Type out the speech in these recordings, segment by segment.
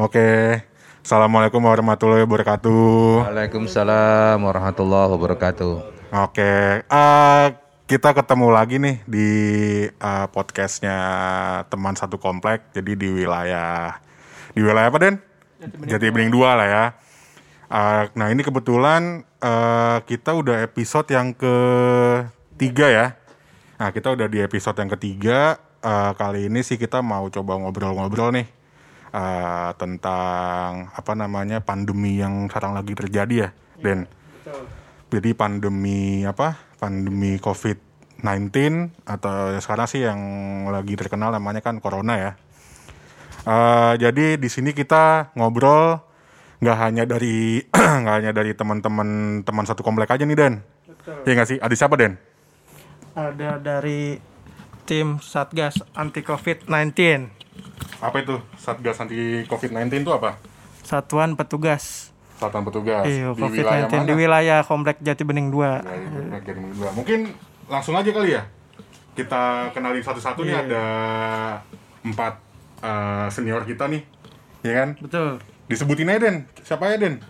Oke. Assalamualaikum warahmatullahi wabarakatuh. Waalaikumsalam warahmatullahi wabarakatuh. Oke. eh, kita ketemu lagi nih di eh, podcastnya teman satu komplek. Jadi di wilayah di wilayah apa Den? Jati Bening 2 lah ya. Eh, nah ini kebetulan eh, kita udah episode yang ketiga ya. Nah kita udah di episode yang ketiga. Eh, kali ini sih kita mau coba ngobrol-ngobrol nih eh, tentang apa namanya pandemi yang sekarang lagi terjadi ya, Den. Jadi pandemi apa? Pandemi COVID-19 atau sekarang sih yang lagi terkenal namanya kan corona ya. Eh, jadi di sini kita ngobrol nggak hanya dari nggak hanya dari teman-teman teman satu komplek aja nih Den. Iya nggak sih? Ada siapa Den? ada dari tim Satgas anti COVID-19 Apa itu Satgas anti COVID-19 itu apa? Satuan Petugas Satuan petugas iya, di wilayah COVID-19 mana? di wilayah Komplek Jati Bening 2 Wilayah Komplek Jati Bening dua. Mungkin langsung aja kali ya. Kita kenalin satu-satu nih Iya. ada empat eh, senior kita nih, ya kan? betul Disebutin aja Den, siapa ya Den?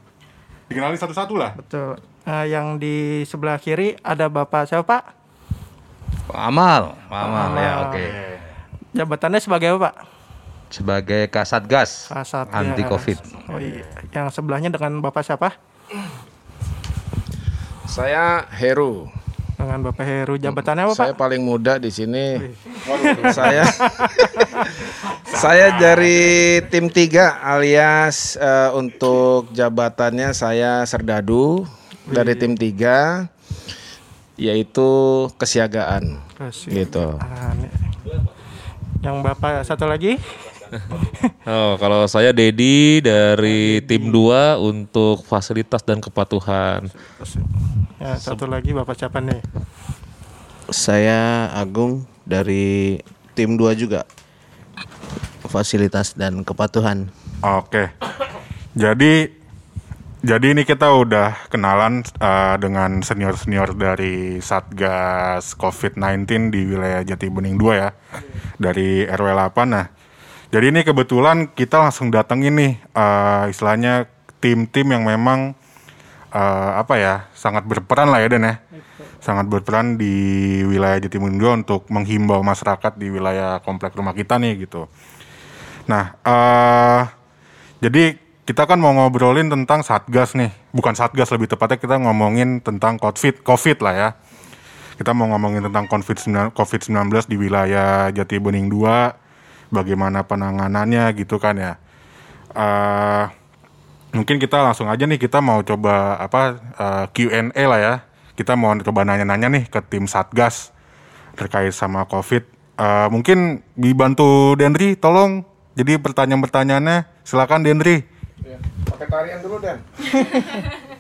Dikenalin satu-satu lah. betul Eh, yang di sebelah kiri ada Bapak siapa Pak Pak Amal, Pak Amal ya Amal. oke. jabatannya sebagai apa Pak Sebagai Kasatgas Kasatgas. anti Covid. oh iya yang sebelahnya dengan Bapak siapa Saya Heru. dengan Bapak Heru jabatannya apa Saya paling muda di sini. saya Saya dari tim 3 alias eh, untuk jabatannya saya Serdadu dari tim 3 yaitu kesiagaan Kasih. gitu. Yang Bapak satu lagi Oh, kalau saya Dedi dari tim 2 untuk fasilitas dan kepatuhan. ya satu lagi Bapak siapa nih Saya Agung dari tim 2 juga. Fasilitas dan kepatuhan. Oke. Jadi jadi ini kita udah kenalan eh, dengan senior-senior dari Satgas COVID-19 di wilayah Jati Bening 2 ya. Dari RW 8 nah. Jadi ini kebetulan kita langsung datengin nih eh, istilahnya tim-tim yang memang eh, apa ya sangat berperan lah ya Den ya sangat berperan di wilayah Jatimundu untuk menghimbau masyarakat di wilayah komplek rumah kita nih gitu. Nah, eh jadi kita kan mau ngobrolin tentang satgas nih, bukan satgas lebih tepatnya kita ngomongin tentang COVID, COVID lah ya. Kita mau ngomongin tentang COVID-19 COVID-19 di wilayah Jati Bening 2, bagaimana penanganannya gitu kan ya. eh mungkin kita langsung aja nih kita mau coba apa eh, Q&A lah ya. Kita mau coba nanya-nanya nih ke tim Satgas terkait sama COVID. Eh, mungkin dibantu Dendri, tolong. Jadi pertanyaan-pertanyaannya silakan Dendri. Pakai tarian dulu Dan.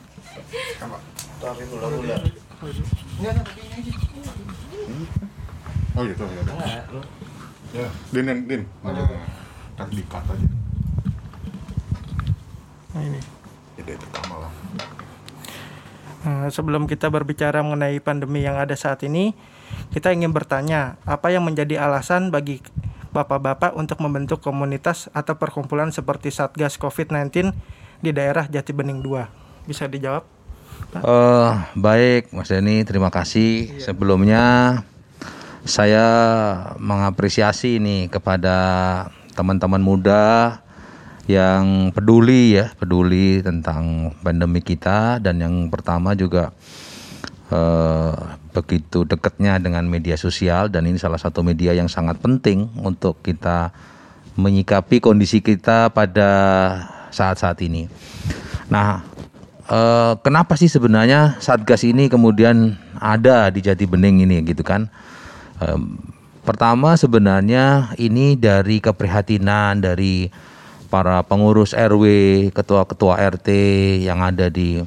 Oh gitu ya udah. Ya, Din, Din, Din. Ntar di-cut aja. Nah, ini Ya dari pertama lah. Eh, sebelum kita berbicara mengenai pandemi yang ada saat ini, kita ingin bertanya, apa yang menjadi alasan bagi bapak-bapak untuk membentuk komunitas atau perkumpulan seperti Satgas COVID-19 di daerah Jati Bening 2? Bisa dijawab? Eh, baik Mas Denny, terima kasih. Sebelumnya saya mengapresiasi ini kepada teman-teman muda yang peduli ya, peduli tentang pandemi kita dan yang pertama juga eh, begitu dekatnya dengan media sosial dan ini salah satu media yang sangat penting untuk kita menyikapi kondisi kita pada saat-saat ini. Nah, eh, kenapa sih sebenarnya Satgas ini kemudian ada di Jati Bening ini gitu kan? Em, pertama sebenarnya ini dari keprihatinan dari para pengurus RW, ketua-ketua RT yang ada di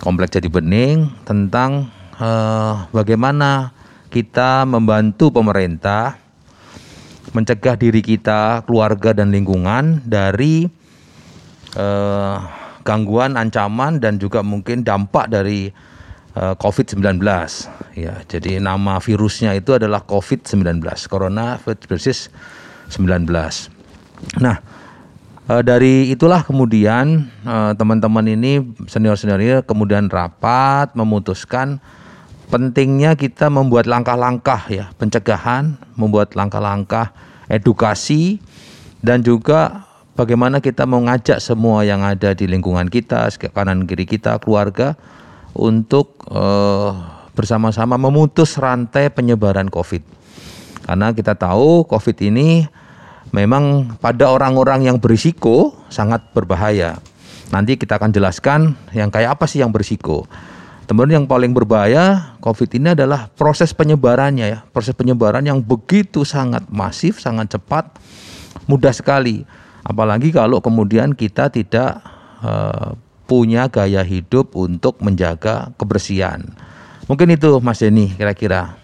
Komplek Jati Bening tentang eh, bagaimana kita membantu pemerintah mencegah diri kita, keluarga dan lingkungan dari eh, gangguan, ancaman dan juga mungkin dampak dari COVID-19. Ya, jadi nama virusnya itu adalah COVID-19, Corona Virus 19. Nah, Eh, dari itulah kemudian eh, teman-teman ini senior-senior ini kemudian rapat memutuskan pentingnya kita membuat langkah-langkah ya pencegahan, membuat langkah-langkah edukasi dan juga bagaimana kita mengajak semua yang ada di lingkungan kita, kanan kiri kita, keluarga untuk eh, bersama-sama memutus rantai penyebaran COVID. Karena kita tahu COVID ini memang pada orang-orang yang berisiko sangat berbahaya. Nanti kita akan jelaskan yang kayak apa sih yang berisiko. Teman-teman yang paling berbahaya COVID ini adalah proses penyebarannya ya, proses penyebaran yang begitu sangat masif, sangat cepat, mudah sekali. Apalagi kalau kemudian kita tidak eh, punya gaya hidup untuk menjaga kebersihan. Mungkin itu Mas Denny kira-kira.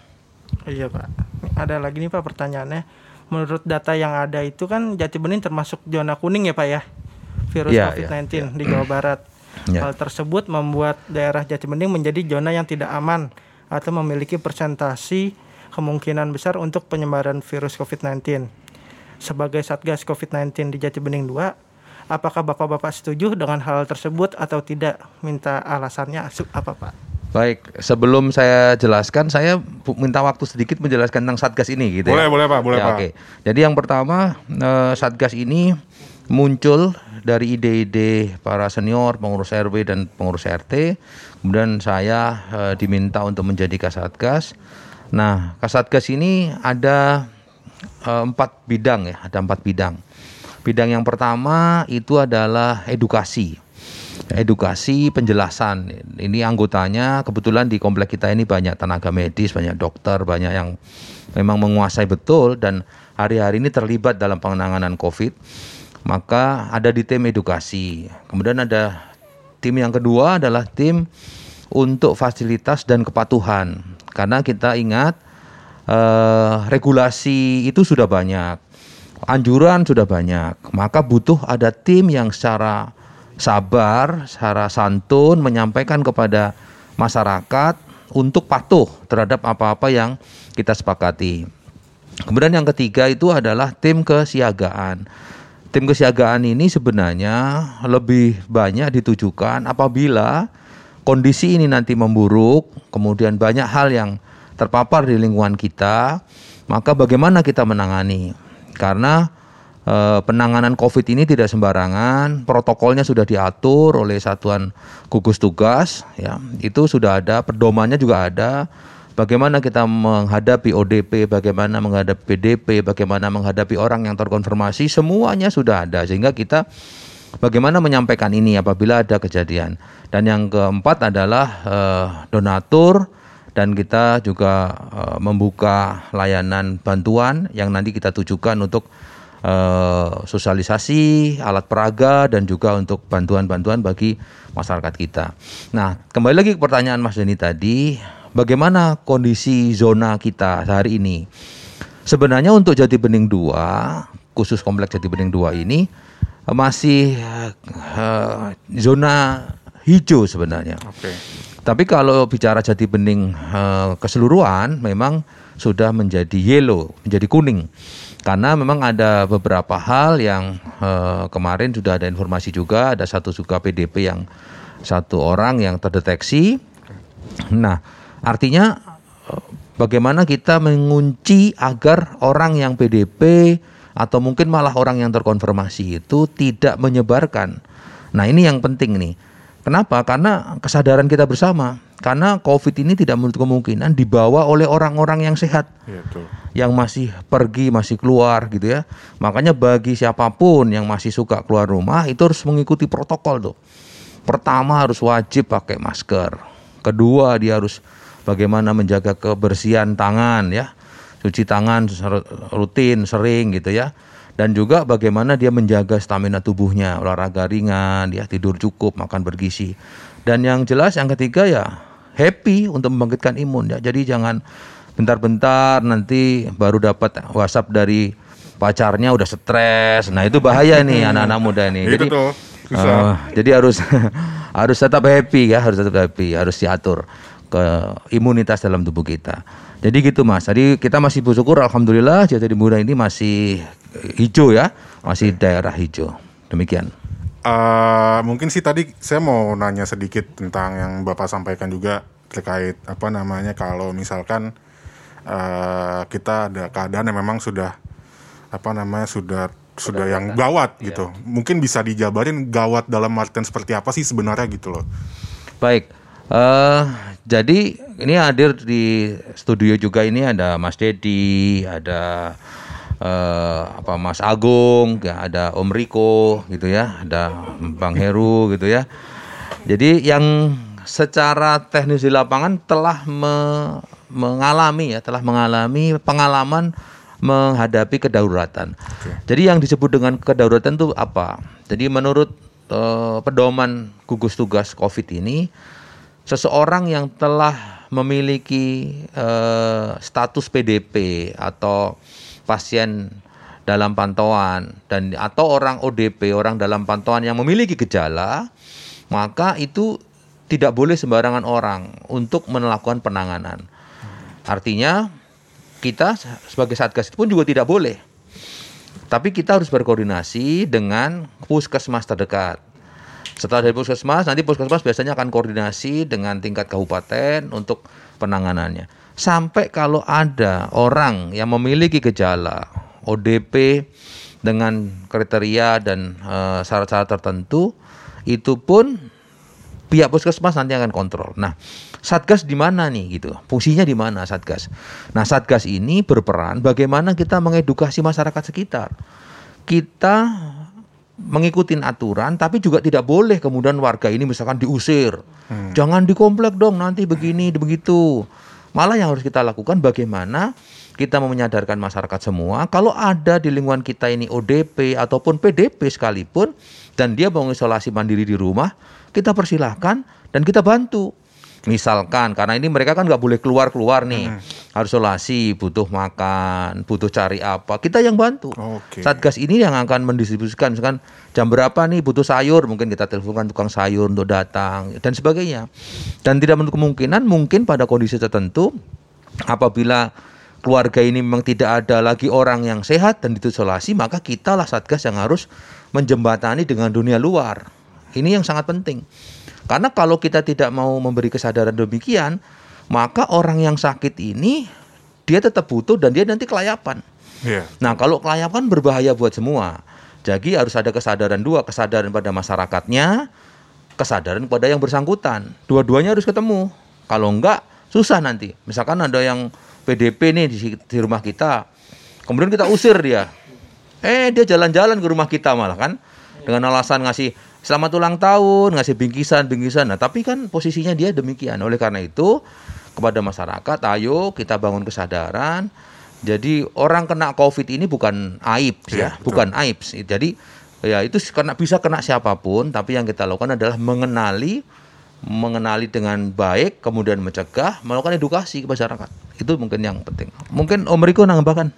Iya Pak. Ada lagi nih Pak pertanyaannya. Menurut data yang ada itu kan Jati Bening termasuk zona kuning ya Pak ya? Virus Iya, COVID-19 di Jawa Barat. Ya. Hal tersebut membuat daerah Jati Bening menjadi zona yang tidak aman atau memiliki persentasi kemungkinan besar untuk penyebaran virus COVID-19. Sebagai Satgas COVID-19 di Jati Bening 2, apakah Bapak-Bapak setuju dengan hal tersebut atau tidak? Minta alasannya apa Pak? Baik, sebelum saya jelaskan, saya minta waktu sedikit menjelaskan tentang Satgas ini gitu Boleh, ya. boleh, Pak, boleh, Ya, Pak. Oke. Jadi yang pertama eh, Satgas ini muncul dari ide-ide para senior, pengurus RW dan pengurus RT. Kemudian saya eh, diminta untuk menjadi Kasatgas. Nah, Kasatgas ini ada eh, empat bidang ya, ada empat bidang. Bidang yang pertama itu adalah edukasi. Edukasi penjelasan. Ini anggotanya kebetulan di komplek kita ini banyak tenaga medis banyak dokter banyak yang memang menguasai betul dan hari-hari ini terlibat dalam penanganan covid. Maka ada di tim edukasi. Kemudian ada tim yang kedua adalah tim untuk fasilitas dan kepatuhan. Karena kita ingat eh, regulasi itu sudah banyak anjuran sudah banyak maka butuh ada tim yang secara sabar, secara santun menyampaikan kepada masyarakat untuk patuh terhadap apa-apa yang kita sepakati. Kemudian yang ketiga itu adalah tim kesiagaan. Tim kesiagaan ini sebenarnya lebih banyak ditujukan apabila kondisi ini nanti memburuk, kemudian banyak hal yang terpapar di lingkungan kita, maka bagaimana kita menangani? Karena eh, penanganan COVID ini tidak sembarangan, protokolnya sudah diatur oleh satuan gugus tugas, ya itu sudah ada, pedomannya juga ada. Bagaimana kita menghadapi ODP, bagaimana menghadapi PDP, bagaimana menghadapi orang yang terkonfirmasi, semuanya sudah ada sehingga kita bagaimana menyampaikan ini apabila ada kejadian. Dan yang keempat adalah eh, donatur dan kita juga eh, membuka layanan bantuan yang nanti kita tujukan untuk eh, sosialisasi, alat peraga dan juga untuk bantuan-bantuan bagi masyarakat kita. Nah, kembali lagi ke pertanyaan Mas Denny tadi, bagaimana kondisi zona kita hari ini? Sebenarnya untuk Jati Bening 2, khusus kompleks Jati Bening 2 ini masih eh, zona hijau sebenarnya. Oke. Tapi kalau bicara Jati Bening eh, keseluruhan memang sudah menjadi yellow, menjadi kuning. Karena memang ada beberapa hal yang eh, kemarin sudah ada informasi juga ada satu juga PDP yang satu orang yang terdeteksi. Nah, artinya eh, bagaimana kita mengunci agar orang yang PDP atau mungkin malah orang yang terkonfirmasi itu tidak menyebarkan. Nah, ini yang penting nih. Kenapa? Karena kesadaran kita bersama. Karena COVID ini tidak menutup kemungkinan dibawa oleh orang-orang yang sehat Iya, betul. yang masih pergi, masih keluar gitu ya. Makanya bagi siapa pun yang masih suka keluar rumah itu harus mengikuti protokol tuh. Pertama harus wajib pakai masker. Kedua dia harus bagaimana menjaga kebersihan tangan ya. Cuci tangan rutin, sering gitu ya. Dan juga bagaimana dia menjaga stamina tubuhnya, olahraga ringan, ya tidur cukup, makan bergizi. Dan yang jelas yang ketiga ya happy untuk membangkitkan imun ya. Jadi jangan bentar-bentar nanti baru dapat WhatsApp dari pacarnya udah stres. Nah, itu bahaya nih anak-anak muda nih. Itu tuh, susah. eh, jadi harus harus tetap happy ya, harus tetap happy, harus diatur ke imunitas dalam tubuh kita. Jadi gitu Mas. Jadi kita masih bersyukur alhamdulillah Jati Muda ini masih hijau ya, masih daerah hijau. Demikian. Eh, mungkin sih tadi saya mau nanya sedikit tentang yang Bapak sampaikan juga terkait apa namanya kalau misalkan eh, kita ada keadaan yang memang sudah apa namanya sudah sudah yang gawat gitu. Mungkin bisa dijabarin gawat dalam artian seperti apa sih sebenarnya gitu loh. Baik. eh jadi ini hadir di studio juga ini ada Mas Dedi, ada eh, apa Mas Agung, ya, ada Om Riko gitu ya, ada Bang Heru gitu ya. Jadi yang secara teknis di lapangan telah me- mengalami ya, telah mengalami pengalaman menghadapi kedaruratan. Jadi yang disebut dengan kedaruratan itu apa? Jadi menurut eh, pedoman gugus tugas COVID ini, seseorang yang telah memiliki eh, status PDP atau pasien dalam pantauan dan atau orang ODP orang dalam pantauan yang memiliki gejala maka itu tidak boleh sembarangan orang untuk melakukan penanganan. Artinya kita sebagai satgas itu pun juga tidak boleh. Tapi kita harus berkoordinasi dengan puskesmas terdekat. Setelah dari puskesmas, nanti puskesmas biasanya akan koordinasi dengan tingkat kabupaten untuk penanganannya. Sampai kalau ada orang yang memiliki gejala ODP dengan kriteria dan eh, syarat-syarat tertentu, itu pun pihak puskesmas nanti akan kontrol. Nah, satgas di mana nih gitu? Fungsinya di mana satgas? Nah, satgas ini berperan bagaimana kita mengedukasi masyarakat sekitar. Kita mengikuti aturan tapi juga tidak boleh kemudian warga ini misalkan diusir. Jangan di komplek dong nanti begini begitu. Malah yang harus kita lakukan bagaimana kita menyadarkan masyarakat semua kalau ada di lingkungan kita ini ODP ataupun PDP sekalipun dan dia mau isolasi mandiri di rumah, kita persilahkan dan kita bantu. Misalkan karena ini mereka kan nggak boleh keluar-keluar nih, harus isolasi, butuh makan, butuh cari apa, kita yang bantu. Oke. Satgas ini yang akan mendistribusikan misalkan jam berapa nih butuh sayur, mungkin kita teleponkan tukang sayur untuk datang dan sebagainya. Dan tidak menutup kemungkinan mungkin pada kondisi tertentu apabila keluarga ini memang tidak ada lagi orang yang sehat dan isolasi, maka kita lah Satgas yang harus menjembatani dengan dunia luar. Ini yang sangat penting. Karena kalau kita tidak mau memberi kesadaran demikian, maka orang yang sakit ini dia tetap butuh dan dia nanti kelayapan. Iya. Nah, kalau kelayapan berbahaya buat semua. Jadi harus ada kesadaran dua, kesadaran pada masyarakatnya, kesadaran pada yang bersangkutan. Dua-duanya harus ketemu. Kalau enggak, susah nanti. Misalkan ada yang PDP nih di, di rumah kita, kemudian kita usir dia. Eh, dia jalan-jalan ke rumah kita malah kan dengan alasan ngasih selamat ulang tahun, ngasih bingkisan-bingkisan. Nah, tapi kan posisinya dia demikian. Oleh karena itu, kepada masyarakat, ayo kita bangun kesadaran. Jadi orang kena COVID ini bukan aib Iya, ya, betul. bukan aib. Jadi ya itu kena bisa kena siapa pun, tapi yang kita lakukan adalah mengenali mengenali dengan baik, kemudian mencegah, melakukan edukasi ke masyarakat. Itu mungkin yang penting. Mungkin Om Riko nambahkan.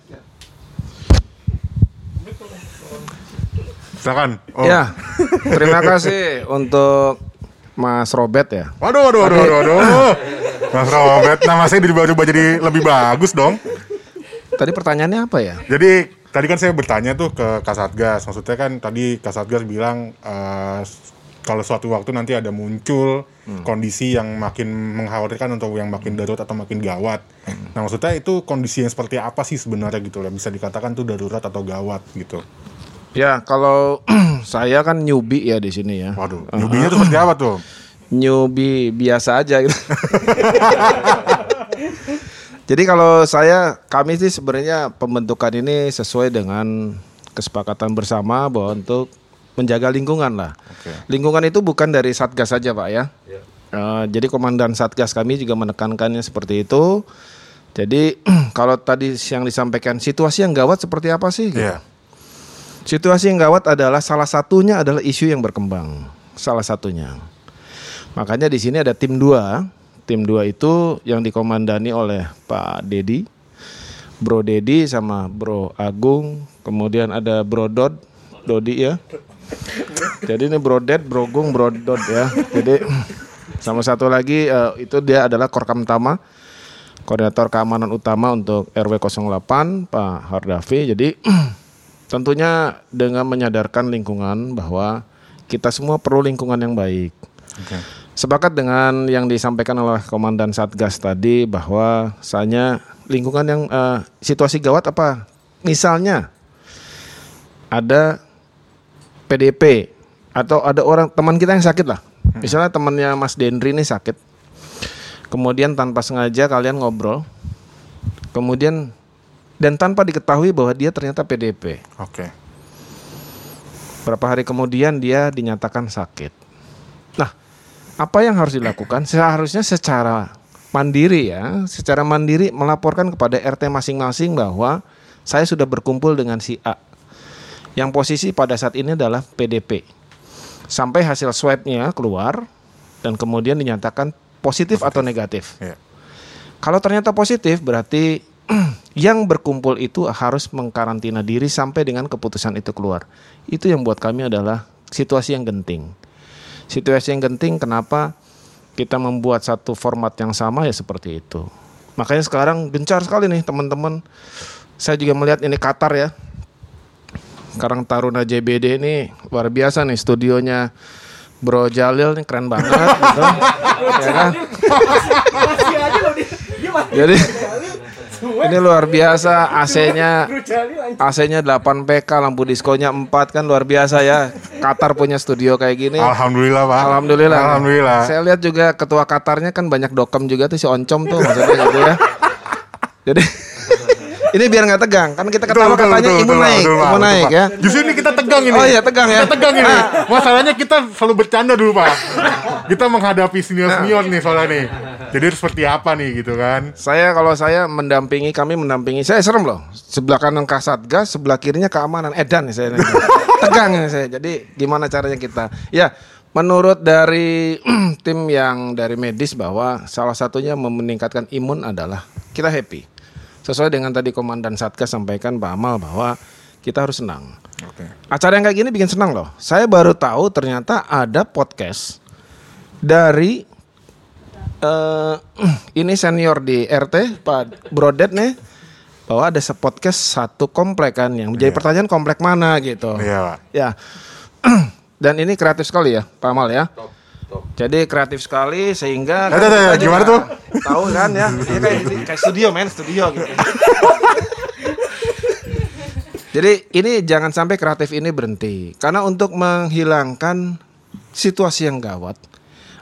Silakan. Oh. Ya, terima kasih untuk Mas Robert ya. Waduh, waduh, waduh, waduh, waduh. Mas Robert, nama saya dirubah-rubah jadi lebih bagus dong. Tadi pertanyaannya apa ya? Jadi tadi kan saya bertanya tuh ke Kasatgas. Maksudnya kan tadi Kasatgas bilang eh, kalau suatu waktu nanti ada muncul kondisi yang makin mengkhawatirkan untuk yang makin darurat atau makin gawat. Nah maksudnya itu kondisi yang seperti apa sih sebenarnya gitu loh? Bisa dikatakan tuh darurat atau gawat gitu. Ya, kalau saya kan newbie ya di sini ya. Waduh, newbie-nya tuh seperti apa tuh? Newbie biasa aja gitu. Jadi kalau saya kami sih sebenarnya pembentukan ini sesuai dengan kesepakatan bersama bahwa untuk menjaga lingkungan lah. Lingkungan itu bukan dari satgas saja pak ya. Eh, jadi komandan satgas kami juga menekankannya seperti itu. Jadi kalau tadi yang disampaikan situasi yang gawat seperti apa sih? gitu. Situasi yang gawat adalah salah satunya adalah isu yang berkembang. Salah satunya. Makanya di sini ada tim 2. Tim 2 itu yang dikomandani oleh Pak Dedi, Bro Dedi sama Bro Agung, kemudian ada Bro Dod, Dodi ya. Jadi ini Bro Ded, Bro Gung, Bro Dod ya. Jadi sama satu lagi eh, itu dia adalah Korkam Tama, koordinator keamanan utama untuk RW 08 Pak Hardafi. Jadi Tentunya dengan menyadarkan lingkungan bahwa kita semua perlu lingkungan yang baik. Oke. Sepakat dengan yang disampaikan oleh Komandan Satgas tadi bahwa saya lingkungan yang eh, situasi gawat apa? Misalnya ada PDP atau ada orang teman kita yang sakit lah. Misalnya temannya Mas Dendri ini sakit. Kemudian tanpa sengaja kalian ngobrol. Kemudian dan tanpa diketahui bahwa dia ternyata PDP. Oke. Berapa hari kemudian dia dinyatakan sakit. Nah, apa yang harus dilakukan? Seharusnya secara mandiri ya, secara mandiri melaporkan kepada RT masing-masing bahwa saya sudah berkumpul dengan si A. Yang posisi pada saat ini adalah PDP. Sampai hasil swabnya keluar dan kemudian dinyatakan positif, atau negatif. Iya. Kalau ternyata positif berarti yang berkumpul itu harus mengkarantina diri sampai dengan keputusan itu keluar. Itu yang buat kami adalah situasi yang genting. Situasi yang genting kenapa kita membuat satu format yang sama ya seperti itu. Makanya sekarang gencar sekali nih teman-teman. Saya juga melihat ini Qatar ya. Sekarang Taruna JBD ini luar biasa nih studionya Bro Jalil nih keren banget gitu. ya kan? Jadi ini luar biasa AC-nya AC-nya 8 PK, lampu diskonya 4 kan luar biasa ya. Qatar punya studio kayak gini. Alhamdulillah pak. Alhamdulillah. Alhamdulillah. Saya lihat juga ketua Qatarnya kan banyak dokem juga tuh si Oncom tuh maksudnya gitu ya. Jadi ini biar nggak tegang kan kita ketawa Betul, katanya betul, imun betul, naik, betul, imun betul, naik ya. Justru ini kita tegang ini. Oh iya, tegang ya. Kita tegang ini. Ah. Masalahnya kita selalu bercanda dulu pak. Kita menghadapi senior senior nih soalnya nih. Jadi harus seperti apa nih gitu kan? Saya kalau saya mendampingi kami mendampingi saya serem loh. Sebelah kanan Kasatgas, sebelah kirinya keamanan edan nih saya. Tegang ini saya. Jadi gimana caranya kita? Ya, menurut dari tim yang dari medis bahwa salah satunya meningkatkan imun adalah kita happy. Sesuai dengan tadi komandan Satgas sampaikan Pak Amal bahwa kita harus senang. Oke. Acara yang kayak gini bikin senang loh. Saya baru tahu ternyata ada podcast dari eh ini senior di RT Pak Brodet nih bahwa ada se- podcast satu komplek kan yang menjadi pertanyaan komplek mana gitu. Iya pak. Ya. Dan ini kreatif sekali ya, Pak Amal ya. Jadi kreatif sekali sehingga Eh, tuh, tuh, kita gimana tuh? Tahu kan ya? Ini kayak kayak studio men, studio gitu. Jadi ini jangan sampai kreatif ini berhenti karena untuk menghilangkan situasi yang gawat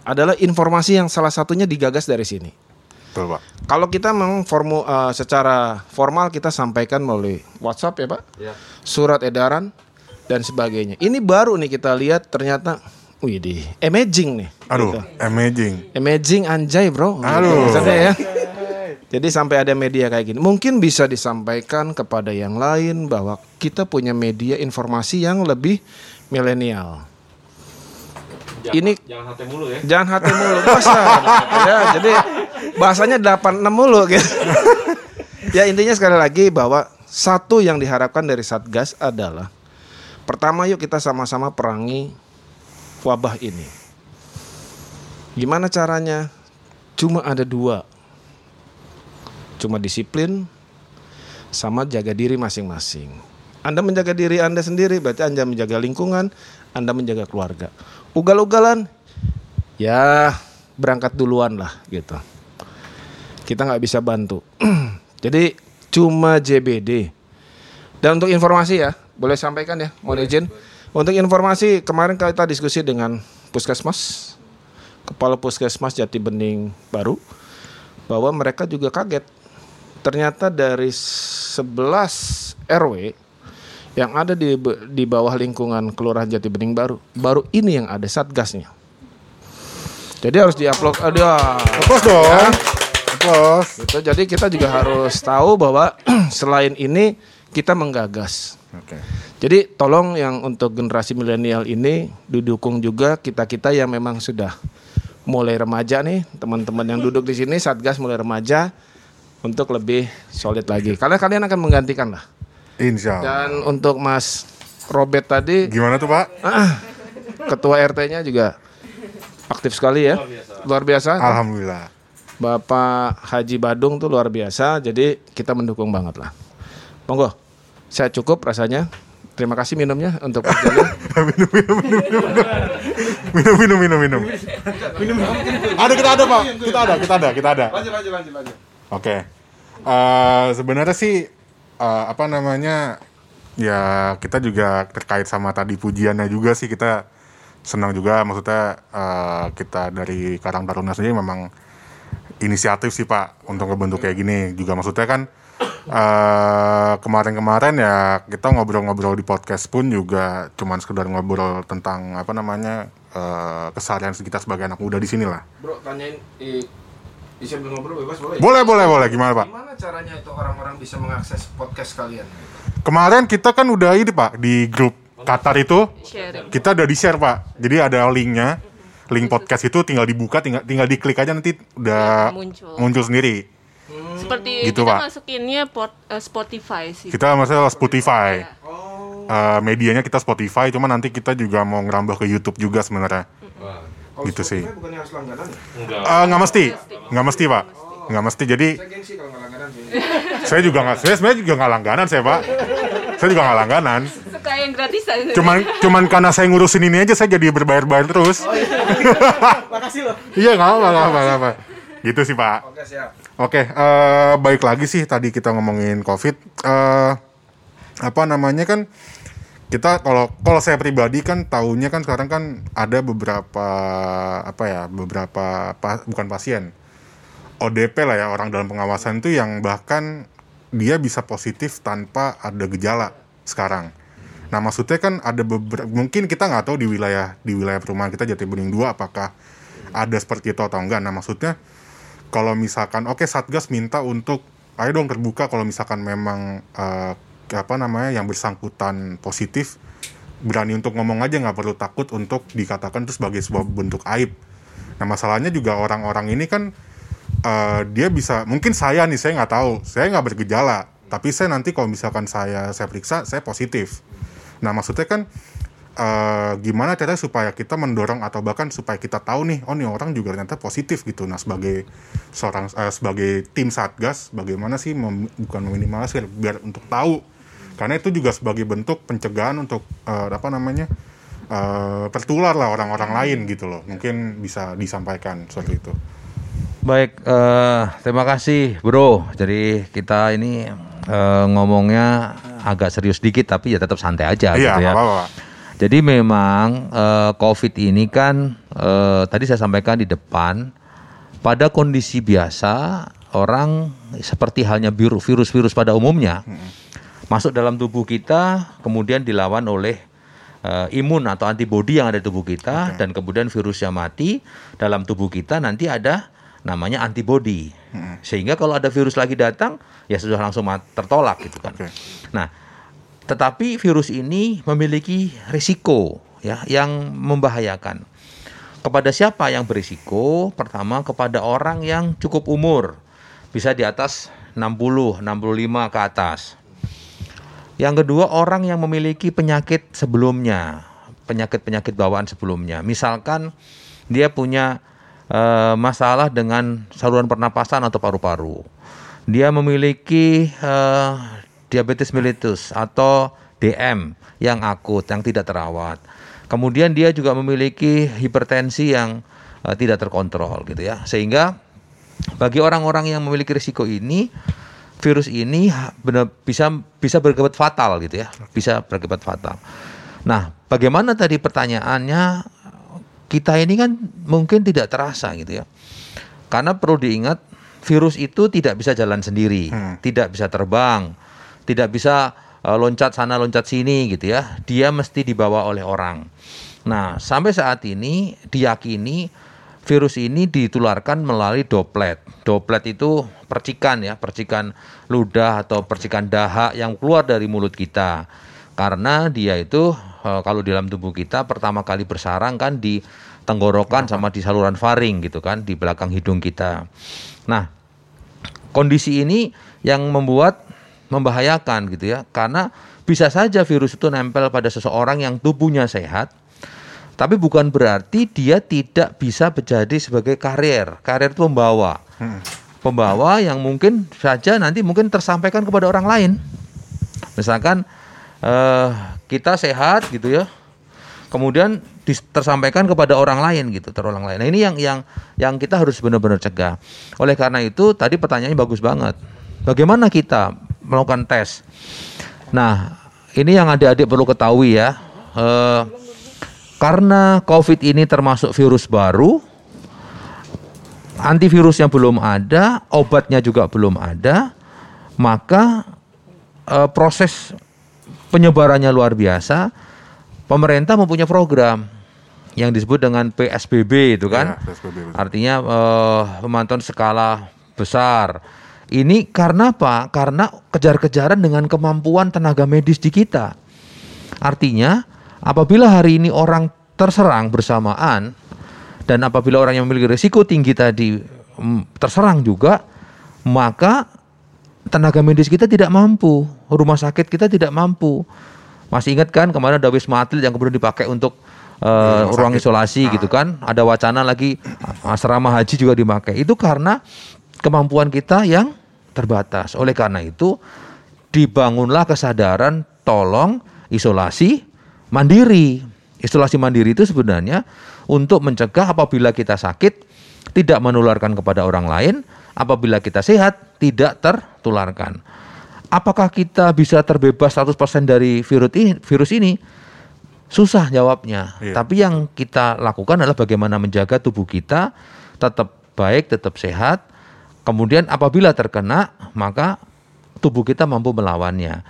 adalah informasi yang salah satunya digagas dari sini. Betul pak. Kalau kita memang formu, eh, secara formal kita sampaikan melalui WhatsApp ya Pak, surat edaran dan sebagainya. Ini baru nih kita lihat ternyata, wih di amazing nih. Aduh, Gitu. amazing. Amazing anjay bro. Aduh. Maksudnya ya. Jadi sampai ada media kayak gini. Mungkin bisa disampaikan kepada yang lain bahwa kita punya media informasi yang lebih milenial. Ini Jangan hati mulu ya. jangan hati mulu bahasa. ya, jadi bahasanya 86 mulu gitu. ya intinya sekali lagi bahwa satu yang diharapkan dari Satgas adalah pertama yuk kita sama-sama perangi wabah ini. Gimana caranya? Cuma ada dua. Cuma disiplin sama jaga diri masing-masing. Anda menjaga diri Anda sendiri berarti Anda menjaga lingkungan, Anda menjaga keluarga. Ugal-ugalan ya berangkat duluan lah gitu. Kita nggak bisa bantu. Jadi cuma JBD. Dan untuk informasi ya, boleh sampaikan ya, mohon izin. Untuk informasi kemarin kita diskusi dengan Puskesmas, Kepala Puskesmas Jati Bening baru, bahwa mereka juga kaget. Ternyata dari 11 RW yang ada di di bawah lingkungan Kelurahan Jati Bening baru, baru ini yang ada satgasnya. Jadi harus diupload ada. Aplaus dong. Aplaus. Gitu. Jadi kita juga harus tahu bahwa selain ini kita menggagas. Oke. Jadi tolong yang untuk generasi milenial ini didukung juga kita-kita yang memang sudah mulai remaja nih, teman-teman yang duduk di sini Satgas mulai remaja untuk lebih solid lagi. Karena kalian akan menggantikan lah. Insya Allah. Dan untuk Mas Robert tadi Gimana tuh pak? ketua RT-nya juga aktif sekali ya. Luar biasa. Alhamdulillah. Bapak Haji Badung tuh luar biasa. Jadi kita mendukung banget lah. Monggo. Saya cukup rasanya. Terima kasih minumnya untuk Mas Joni. minum minum minum minum ada kita ada pak kita ada kita ada kita ada Lanjut lanjut lanjut lanjut. oke Eh, sebenarnya sih eh, apa namanya ya kita juga terkait sama tadi pujiannya juga sih kita senang juga maksudnya eh, kita dari Karang Taruna sendiri memang inisiatif sih pak untuk ngebentuk kayak gini juga maksudnya kan eh, kemarin-kemarin ya kita ngobrol-ngobrol di podcast pun juga cuman sekedar ngobrol tentang apa namanya eh, keseharian kita sebagai anak muda di sini lah Bro, tanyain i, bisa ngobrol bebas boleh? boleh boleh boleh gimana pak Gimana caranya itu orang-orang bisa mengakses podcast kalian? kemarin kita kan udah ini pak di grup Qatar itu sharing. kita udah di share pak jadi ada linknya link podcast itu tinggal dibuka tinggal tinggal diklik aja nanti udah Ya, muncul. muncul sendiri Seperti Gitu, kita Pak. masukinnya port, eh, Spotify sih. kita masalah Spotify Ya. Eh, medianya kita Spotify cuma nanti kita juga mau ngerambah ke YouTube juga sebenarnya Kalau Gitu sih. Spotify bukannya harus langganan ya? Eh, nggak mesti nggak mesti pak nggak mesti jadi Saya gengsi kalau nggak langganan sih. saya juga nggak saya sebenarnya juga nggak langganan saya pak saya juga nggak langganan Suka yang gratisan. cuman cuman karena saya ngurusin ini aja saya jadi berbayar-bayar terus Makasih loh. iya nggak apa nggak apa nggak apa gitu sih pak Oke, siap. Oke, eh baik lagi sih tadi kita ngomongin COVID. eh apa namanya kan kita kalau kalau saya pribadi kan tahunya kan sekarang kan ada beberapa apa ya beberapa pa- bukan pasien ODP lah ya orang dalam pengawasan itu yang bahkan dia bisa positif tanpa ada gejala sekarang. Nah maksudnya kan ada beberapa mungkin kita nggak tahu di wilayah di wilayah perumahan kita Jati Bening 2 apakah ada seperti itu atau enggak. Nah maksudnya kalau misalkan oke satgas minta untuk ayo dong terbuka kalau misalkan memang eh, apa namanya yang bersangkutan positif berani untuk ngomong aja nggak perlu takut untuk dikatakan itu sebagai sebuah bentuk aib. Nah masalahnya juga orang-orang ini kan eh, dia bisa mungkin saya nih saya nggak tahu saya nggak bergejala tapi saya nanti kalau misalkan saya saya periksa saya positif. Nah maksudnya kan eh, gimana caranya supaya kita mendorong atau bahkan supaya kita tahu nih oh nih orang juga ternyata positif gitu. Nah sebagai seorang eh, sebagai tim satgas bagaimana sih mem- bukan meminimalisir biar untuk tahu karena itu juga sebagai bentuk pencegahan untuk eh, apa namanya eh, tertular lah orang-orang lain gitu loh mungkin bisa disampaikan seperti itu. Baik, eh, terima kasih Bro. Jadi kita ini eh, ngomongnya agak serius dikit tapi ya tetap santai aja Iya gitu ya. nggak apa-apa. Jadi memang eh, COVID ini kan eh, tadi saya sampaikan di depan pada kondisi biasa orang seperti halnya virus-virus pada umumnya masuk dalam tubuh kita kemudian dilawan oleh eh, imun atau antibodi yang ada di tubuh kita dan kemudian virusnya mati dalam tubuh kita nanti ada namanya antibodi sehingga kalau ada virus lagi datang ya sudah langsung tertolak gitu kan. Oke. Nah, tetapi virus ini memiliki risiko ya yang membahayakan. Kepada siapa yang berisiko? Pertama kepada orang yang cukup umur. Bisa di atas 60, 65 ke atas. Yang kedua orang yang memiliki penyakit sebelumnya, penyakit-penyakit bawaan sebelumnya. Misalkan dia punya eh, masalah dengan saluran pernapasan atau paru-paru. Dia memiliki eh, diabetes mellitus atau DM yang akut yang tidak terawat. Kemudian dia juga memiliki hipertensi yang eh, tidak terkontrol gitu ya. Sehingga bagi orang-orang yang memiliki risiko ini virus ini benar bisa bisa berakibat fatal gitu ya. Bisa berakibat fatal. Nah, bagaimana tadi pertanyaannya kita ini kan mungkin tidak terasa gitu ya. Karena perlu diingat virus itu tidak bisa jalan sendiri, tidak bisa terbang, tidak bisa eh, loncat sana loncat sini gitu ya. Dia mesti dibawa oleh orang. Nah, sampai saat ini diyakini virus ini ditularkan melalui doplet. Doplet itu percikan ya, percikan ludah atau percikan dahak yang keluar dari mulut kita. Karena dia itu eh, kalau di dalam tubuh kita pertama kali bersarang kan di tenggorokan sama di saluran faring gitu kan, di belakang hidung kita. Nah, kondisi ini yang membuat membahayakan gitu ya karena bisa saja virus itu nempel pada seseorang yang tubuhnya sehat tapi bukan berarti dia tidak bisa menjadi sebagai karier karier itu pembawa pembawa yang mungkin saja nanti mungkin tersampaikan kepada orang lain misalkan eh, kita sehat gitu ya. Kemudian tersampaikan kepada orang lain gitu, terulang lain. Nah, ini yang yang yang kita harus benar-benar cegah. Oleh karena itu tadi pertanyaannya bagus banget. Bagaimana kita melakukan tes? Nah, ini yang adik-adik perlu ketahui ya. Eh, karena COVID ini termasuk virus baru, antivirusnya belum ada, obatnya juga belum ada, maka eh, proses penyebarannya luar biasa. Pemerintah mempunyai program yang disebut dengan PSBB itu kan. Ya, PSBB. Artinya eh, pemantauan skala besar. Ini karena apa? Karena kejar-kejaran dengan kemampuan tenaga medis di kita. Artinya, apabila hari ini orang terserang bersamaan dan apabila orang yang memiliki risiko tinggi tadi mm, terserang juga, maka tenaga medis kita tidak mampu, rumah sakit kita tidak mampu. Masih ingat kan kemarin ada wisma atlet yang kemudian dipakai untuk rumah ruang sakit. isolasi gitu kan? Ada wacana lagi asrama haji juga dipakai. Itu karena kemampuan kita yang terbatas. Oleh karena itu dibangunlah kesadaran tolong isolasi mandiri. Isolasi mandiri itu sebenarnya untuk mencegah apabila kita sakit tidak menularkan kepada orang lain, apabila kita sehat tidak tertularkan. Apakah kita bisa terbebas 100% dari virus ini? Virus ini? Susah jawabnya. Iya. Tapi yang kita lakukan adalah bagaimana menjaga tubuh kita tetap baik, tetap sehat. Kemudian apabila terkena, maka tubuh kita mampu melawannya.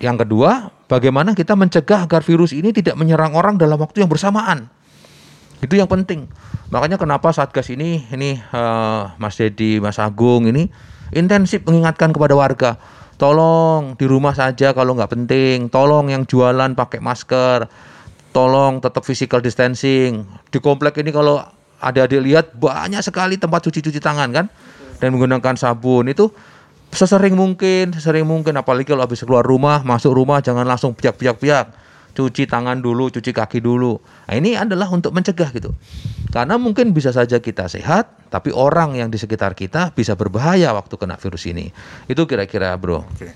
Yang kedua, bagaimana kita mencegah agar virus ini tidak menyerang orang dalam waktu yang bersamaan. Itu yang penting. Makanya kenapa Satgas ini ini eh, Mas Dedi, Mas Agung ini intensif mengingatkan kepada warga, tolong di rumah saja kalau nggak penting, tolong yang jualan pakai masker, tolong tetap physical distancing. Di komplek ini kalau adik-adik lihat banyak sekali tempat cuci-cuci tangan kan dan menggunakan sabun itu sesering mungkin, sesering mungkin apalagi kalau habis keluar rumah, masuk rumah jangan langsung piak-piak-piak. Cuci tangan dulu, cuci kaki dulu. Nah, ini adalah untuk mencegah gitu. Karena mungkin bisa saja kita sehat, tapi orang yang di sekitar kita bisa berbahaya waktu kena virus ini. Itu kira-kira, Bro. Oke.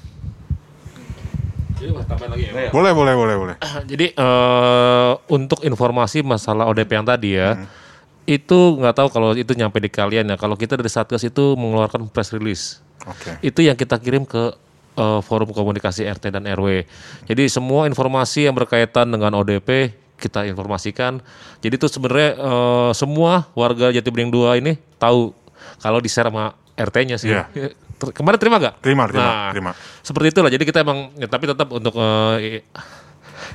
Jadi lagi ya. Boleh, boleh, boleh, boleh. Jadi eh, untuk informasi masalah ODP yang tadi ya, itu nggak tahu kalau itu nyampe di kalian ya. Kalau kita dari Satgas itu mengeluarkan press release, Oke. itu yang kita kirim ke eh, forum komunikasi RT dan RW. Jadi semua informasi yang berkaitan dengan ODP kita informasikan. Jadi itu sebenarnya eh, semua warga Jati Bening 2 ini tahu kalau di share sama RT-nya sih. Iya. Ter- Kemarin terima gak? Terima, terima, Nah, terima. Seperti itulah. Jadi kita emang, ya, tapi tetap untuk i-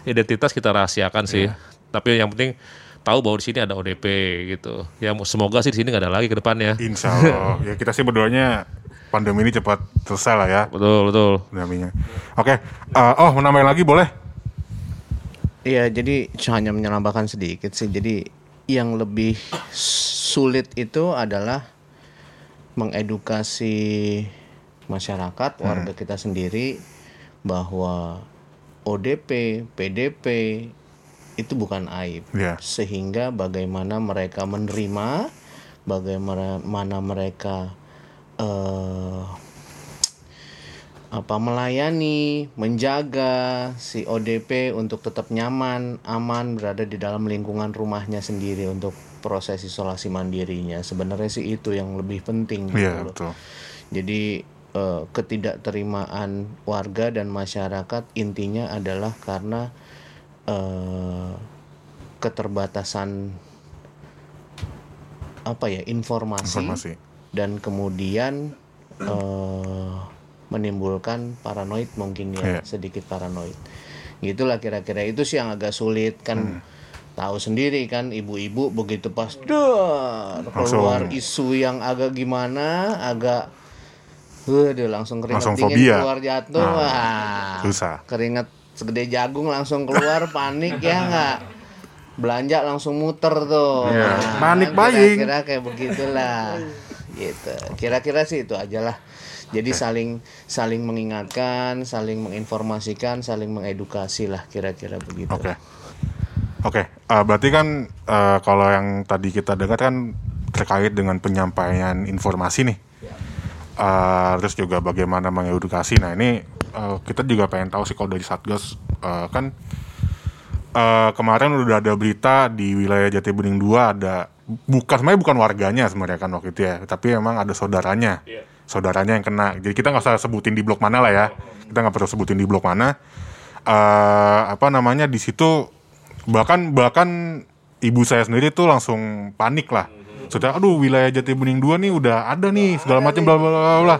identitas kita rahasiakan sih. Iya. Tapi yang penting tahu bahwa di sini ada ODP gitu. Ya semoga sih di sini nggak ada lagi ke depannya. Insya Allah. ya kita sih berdoanya pandemi ini cepat selesai lah ya. Betul betul. Pandeminya. Oke. Eh, oh, mau nambahin lagi boleh? Iya, jadi hanya menambahkan sedikit sih. Jadi yang lebih sulit itu adalah mengedukasi masyarakat, warga kita sendiri bahwa ODP, PDP itu bukan aib. Iya. Sehingga bagaimana mereka menerima, bagaimana mereka eh apa melayani, menjaga si ODP untuk tetap nyaman, aman berada di dalam lingkungan rumahnya sendiri untuk proses isolasi mandirinya. Sebenarnya sih itu yang lebih penting gitu loh. betul. Jadi eh, ketidakterimaan warga dan masyarakat intinya adalah karena eh, keterbatasan apa ya informasi, Informasi. dan kemudian eh, menimbulkan paranoid mungkin ya Iya. sedikit paranoid gitulah kira-kira itu sih yang agak sulit kan tahu sendiri kan ibu-ibu begitu pas dar keluar isu yang agak gimana agak Waduh, langsung keringet Langsung dingin fobia. keluar jatuh Nah, wah susah. keringet segede jagung langsung keluar panik ya nggak belanja langsung muter tuh Iya. Nah, Panik buying. kira-kira kayak begitulah gitu kira-kira sih itu aja lah jadi saling saling mengingatkan saling menginformasikan saling mengedukasi lah kira-kira begitu Oke. Oke, eh, berarti kan eh, kalau yang tadi kita dengar kan terkait dengan penyampaian informasi nih. Eh, terus juga bagaimana mengedukasi. Nah ini eh, kita juga pengen tahu sih kalau dari Satgas eh, kan eh, kemarin udah ada berita di wilayah Jatibening 2 ada bukan sebenarnya bukan warganya sebenarnya kan waktu itu ya, tapi emang ada saudaranya. Saudaranya yang kena. Jadi kita nggak usah sebutin di blok mana lah ya. Kita nggak perlu sebutin di blok mana. eh apa namanya di situ bahkan bahkan ibu saya sendiri tuh langsung panik lah. Maksudnya, aduh wilayah Jatibening 2 nih udah ada nih segala macam bla bla bla bla.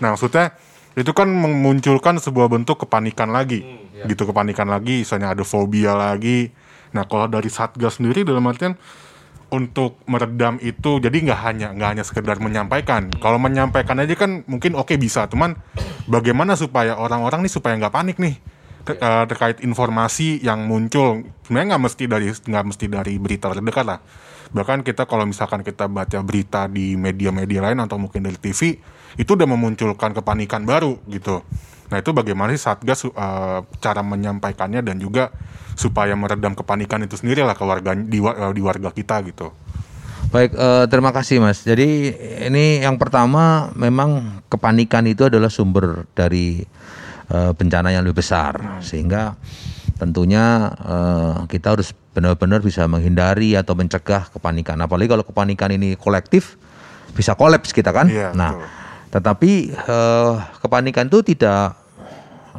Nah, maksudnya itu kan memunculkan sebuah bentuk kepanikan lagi. Gitu kepanikan lagi, misalnya ada fobia lagi. Nah, kalau dari Satgas sendiri dalam artian untuk meredam itu jadi nggak hanya nggak hanya sekedar menyampaikan. Kalau menyampaikan aja kan mungkin oke bisa, cuman bagaimana supaya orang-orang nih supaya nggak panik nih ter- eh, terkait informasi yang muncul. Sebenarnya nggak mesti dari nggak mesti dari berita terdekat lah. Bahkan kita kalau misalkan kita baca berita di media-media lain atau mungkin dari TV itu udah memunculkan kepanikan baru gitu. Nah itu bagaimana sih Satgas eh, cara menyampaikannya dan juga supaya meredam kepanikan itu sendiri lah ke warga di, eh, di warga kita gitu. Baik, eh, terima kasih Mas. Jadi ini yang pertama memang kepanikan itu adalah sumber dari eh, bencana yang lebih besar, sehingga tentunya eh, kita harus benar-benar bisa menghindari atau mencegah kepanikan. Apalagi kalau kepanikan ini kolektif, bisa kolaps kita kan. Iya, nah, betul. Tetapi eh, kepanikan itu tidak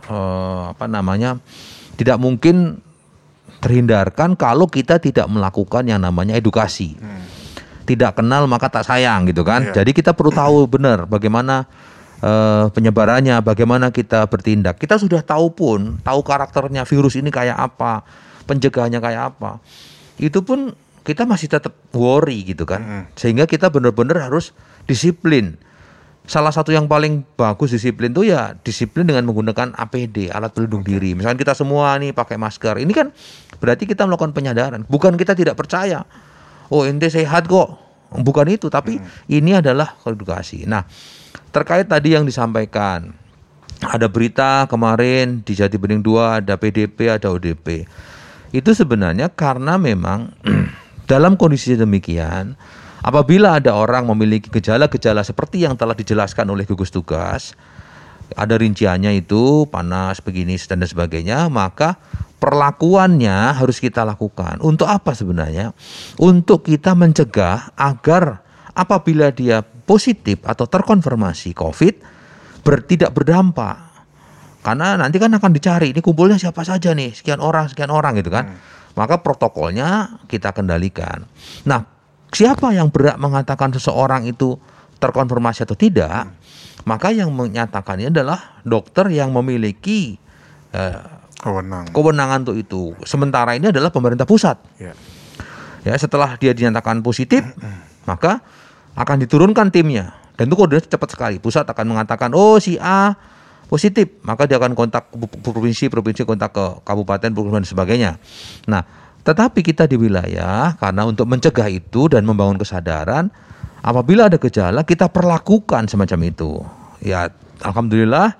eh, apa namanya, tidak mungkin terhindarkan kalau kita tidak melakukan yang namanya edukasi tidak kenal maka tak sayang gitu kan. Iya. Jadi kita perlu tahu benar bagaimana eh, penyebarannya, bagaimana kita bertindak. Kita sudah tahu pun, tahu karakternya virus ini kayak apa, pencegahannya kayak apa. Itu pun kita masih tetap worry gitu kan. Sehingga kita benar-benar harus disiplin. Salah satu yang paling bagus disiplin tuh ya disiplin dengan menggunakan APD, alat pelindung diri. Misalkan kita semua nih pakai masker. Ini kan berarti kita melakukan penyadaran. Bukan kita tidak percaya. Oh ente sehat kok. Bukan itu, tapi ini adalah edukasi. Nah, terkait tadi yang disampaikan, ada berita kemarin di Jatibening 2 ada PDP, ada ODP. Itu sebenarnya karena memang dalam kondisi demikian, apabila ada orang memiliki gejala-gejala seperti yang telah dijelaskan oleh gugus tugas, ada rinciannya itu panas begini dan sebagainya, maka perlakuannya harus kita lakukan. Untuk apa sebenarnya? Untuk kita mencegah agar apabila dia positif atau terkonfirmasi COVID ber, tidak berdampak. Karena nanti kan akan dicari ini kumpulnya siapa saja nih, sekian orang, sekian orang gitu kan. Maka protokolnya kita kendalikan. Nah, siapa yang berhak mengatakan seseorang itu terkonfirmasi atau tidak? Maka yang menyatakannya adalah dokter yang memiliki eh, Kewenang. kewenangan untuk itu. Sementara ini adalah pemerintah pusat. Ya. Ya, setelah dia dinyatakan positif, maka akan diturunkan timnya. Dan itu koordinasi cepat sekali. Pusat akan mengatakan, oh si A positif, maka dia akan kontak provinsi, provinsi kontak ke kabupaten, provinsi dan sebagainya. Nah, tetapi kita di wilayah karena untuk mencegah itu dan membangun kesadaran, apabila ada gejala kita perlakukan semacam itu. Ya, alhamdulillah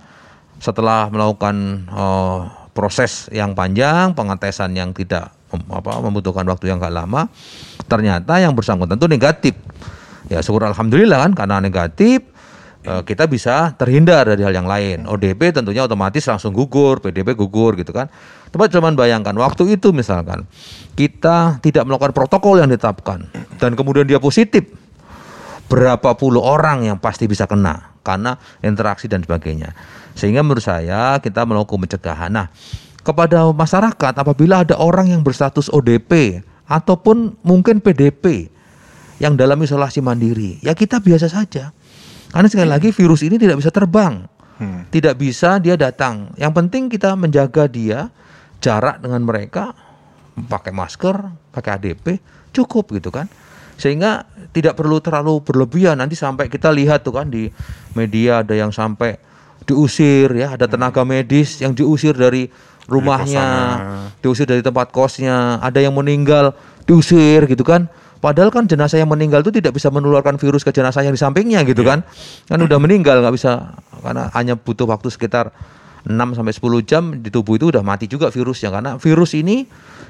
setelah melakukan eh, proses yang panjang, pengetesan yang tidak apa membutuhkan waktu yang gak lama, ternyata yang bersangkutan itu negatif. Ya syukur alhamdulillah kan karena negatif eh, kita bisa terhindar dari hal yang lain. ODP tentunya otomatis langsung gugur, PDP gugur gitu kan. Coba cuman bayangkan waktu itu misalkan kita tidak melakukan protokol yang ditetapkan dan kemudian dia positif, berapa puluh orang yang pasti bisa kena karena interaksi dan sebagainya. Sehingga menurut saya kita melakukan pencegahan. Nah, kepada masyarakat apabila ada orang yang berstatus ODP ataupun mungkin PDP yang dalam isolasi mandiri, ya kita biasa saja. Karena sekali lagi virus ini tidak bisa terbang. Tidak bisa dia datang. Yang penting kita menjaga dia jarak dengan mereka pakai masker, pakai ADP, cukup gitu kan. Sehingga tidak perlu terlalu berlebihan nanti sampai kita lihat tuh kan di media ada yang sampai diusir ya, ada tenaga medis yang diusir dari rumahnya, diusir dari tempat kosnya, ada yang meninggal diusir gitu kan. Padahal kan jenazah yang meninggal itu tidak bisa menularkan virus ke jenazah yang di sampingnya gitu kan. Kan udah meninggal nggak bisa karena hanya butuh waktu sekitar 6 sampai 10 jam di tubuh itu udah mati juga virusnya karena virus ini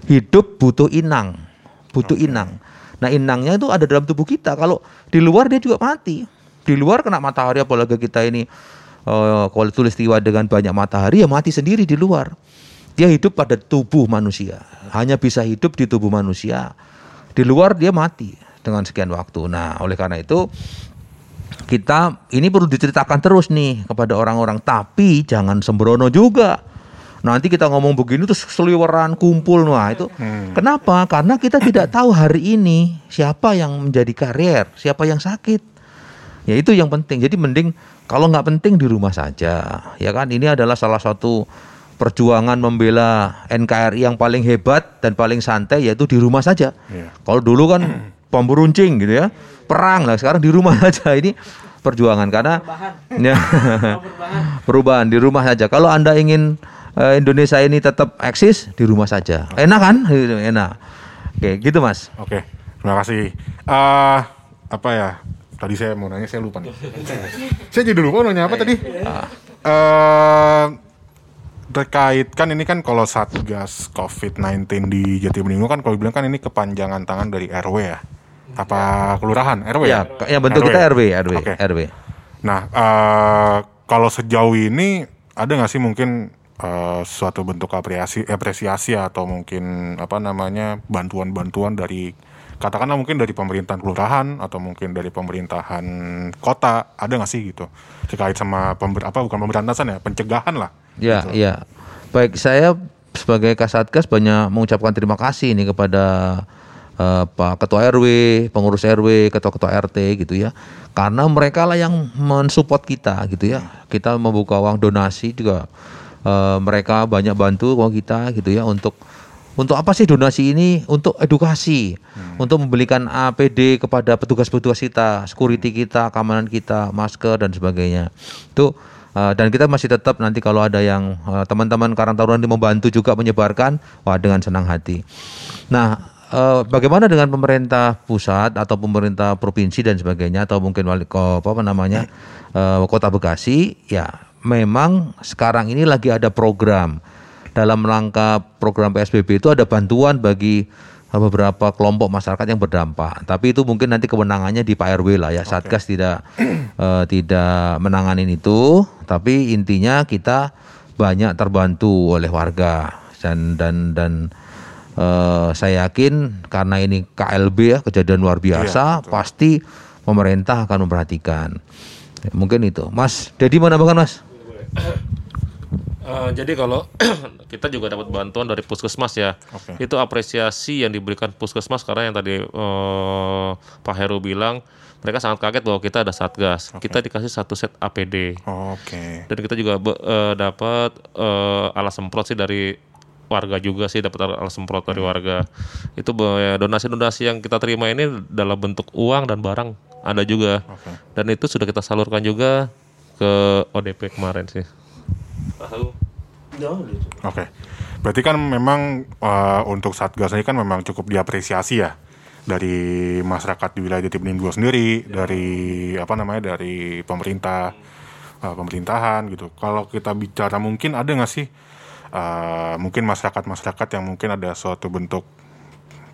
hidup butuh inang, butuh inang. Nah, inangnya itu ada dalam tubuh kita. Kalau di luar dia juga mati. Di luar kena matahari apalagi kita ini eh, kalau tulistiwa dengan banyak matahari ya mati sendiri di luar. Dia hidup pada tubuh manusia, hanya bisa hidup di tubuh manusia. Di luar dia mati dengan sekian waktu. Nah, oleh karena itu kita ini perlu diceritakan terus nih kepada orang-orang, tapi jangan sembrono juga. Nanti kita ngomong begini terus seliweran kumpul wah itu. Kenapa? Karena kita tidak tahu hari ini siapa yang menjadi karier, siapa yang sakit. Ya itu yang penting. Jadi mending kalau nggak penting di rumah saja. Ya kan ini adalah salah satu perjuangan membela NKRI yang paling hebat dan paling santai yaitu di rumah saja. Iya. Kalau dulu kan bom runcing gitu ya. Perang lah sekarang di rumah saja ini perjuangan karena ya, perubahan di rumah saja. Kalau Anda ingin eh, Indonesia ini tetap eksis di rumah saja. Enak kan? Enak. Oke, gitu Mas. Oke, terima kasih. Eh apa ya? Tadi saya mau nanya, saya lupa nih. saya jadi lupa mau nanya apa tadi? Eh terkait kan ini kan kalau satgas COVID-19 di Jatibening kan kalau bilang kan ini kepanjangan tangan dari RW ya, apa kelurahan RW Ya, yang bentuk kita RW, RW, Oke. RW. Nah, eh, kalau sejauh ini ada nggak sih mungkin eh, suatu bentuk apresiasi, apresiasi atau mungkin apa namanya bantuan-bantuan dari katakanlah mungkin dari pemerintahan kelurahan atau mungkin dari pemerintahan kota ada nggak sih gitu terkait sama pember, apa bukan pemberantasan ya pencegahan lah. Ya, Gitu. ya. Baik, saya sebagai Kasatgas banyak mengucapkan terima kasih ini kepada eh, Pak Ketua RW, pengurus RW, ketua-ketua RT gitu ya. Karena mereka lah yang mensupport kita gitu ya. Kita membuka uang donasi juga eh, mereka banyak bantu uang kita gitu ya untuk untuk apa sih donasi ini? Untuk edukasi, untuk membelikan APD kepada petugas-petugas kita, security kita, keamanan kita, masker dan sebagainya. Itu uh, dan kita masih tetap nanti kalau ada yang uh, teman-teman Karang Taruna membantu juga menyebarkan, wah dengan senang hati. Nah, uh, bagaimana dengan pemerintah pusat atau pemerintah provinsi dan sebagainya atau mungkin wali ko- apa namanya uh, kota Bekasi? Ya, memang sekarang ini lagi ada program dalam rangka program PSBB itu ada bantuan bagi beberapa kelompok masyarakat yang berdampak. Tapi itu mungkin nanti kewenangannya di Pak RW lah ya. Satgas tidak eh, tidak menanganin itu, tapi intinya kita banyak terbantu oleh warga dan dan dan eh, saya yakin karena ini KLB ya kejadian luar biasa, pasti pemerintah akan memperhatikan. Ya, mungkin itu, Mas. Dedi mau nambahkan, Mas? Eh, jadi kalau kita juga dapat bantuan dari puskesmas ya, Oke. itu apresiasi yang diberikan puskesmas karena yang tadi eh, Pak Heru bilang mereka sangat kaget bahwa kita ada satgas, kita dikasih satu set APD Oke. dan kita juga eh, dapat eh, alat semprot sih dari warga juga sih dapat alat semprot dari warga. Itu be- donasi-donasi yang kita terima ini dalam bentuk uang dan barang ada juga, Oke. dan itu sudah kita salurkan juga ke ODP kemarin sih. Oke. Berarti kan memang eh, untuk Satgas ini kan memang cukup diapresiasi ya dari masyarakat di wilayah Jatibening 2 sendiri, dari apa namanya dari pemerintah eh, pemerintahan gitu. Kalau kita bicara mungkin ada nggak sih eh, mungkin masyarakat-masyarakat yang mungkin ada suatu bentuk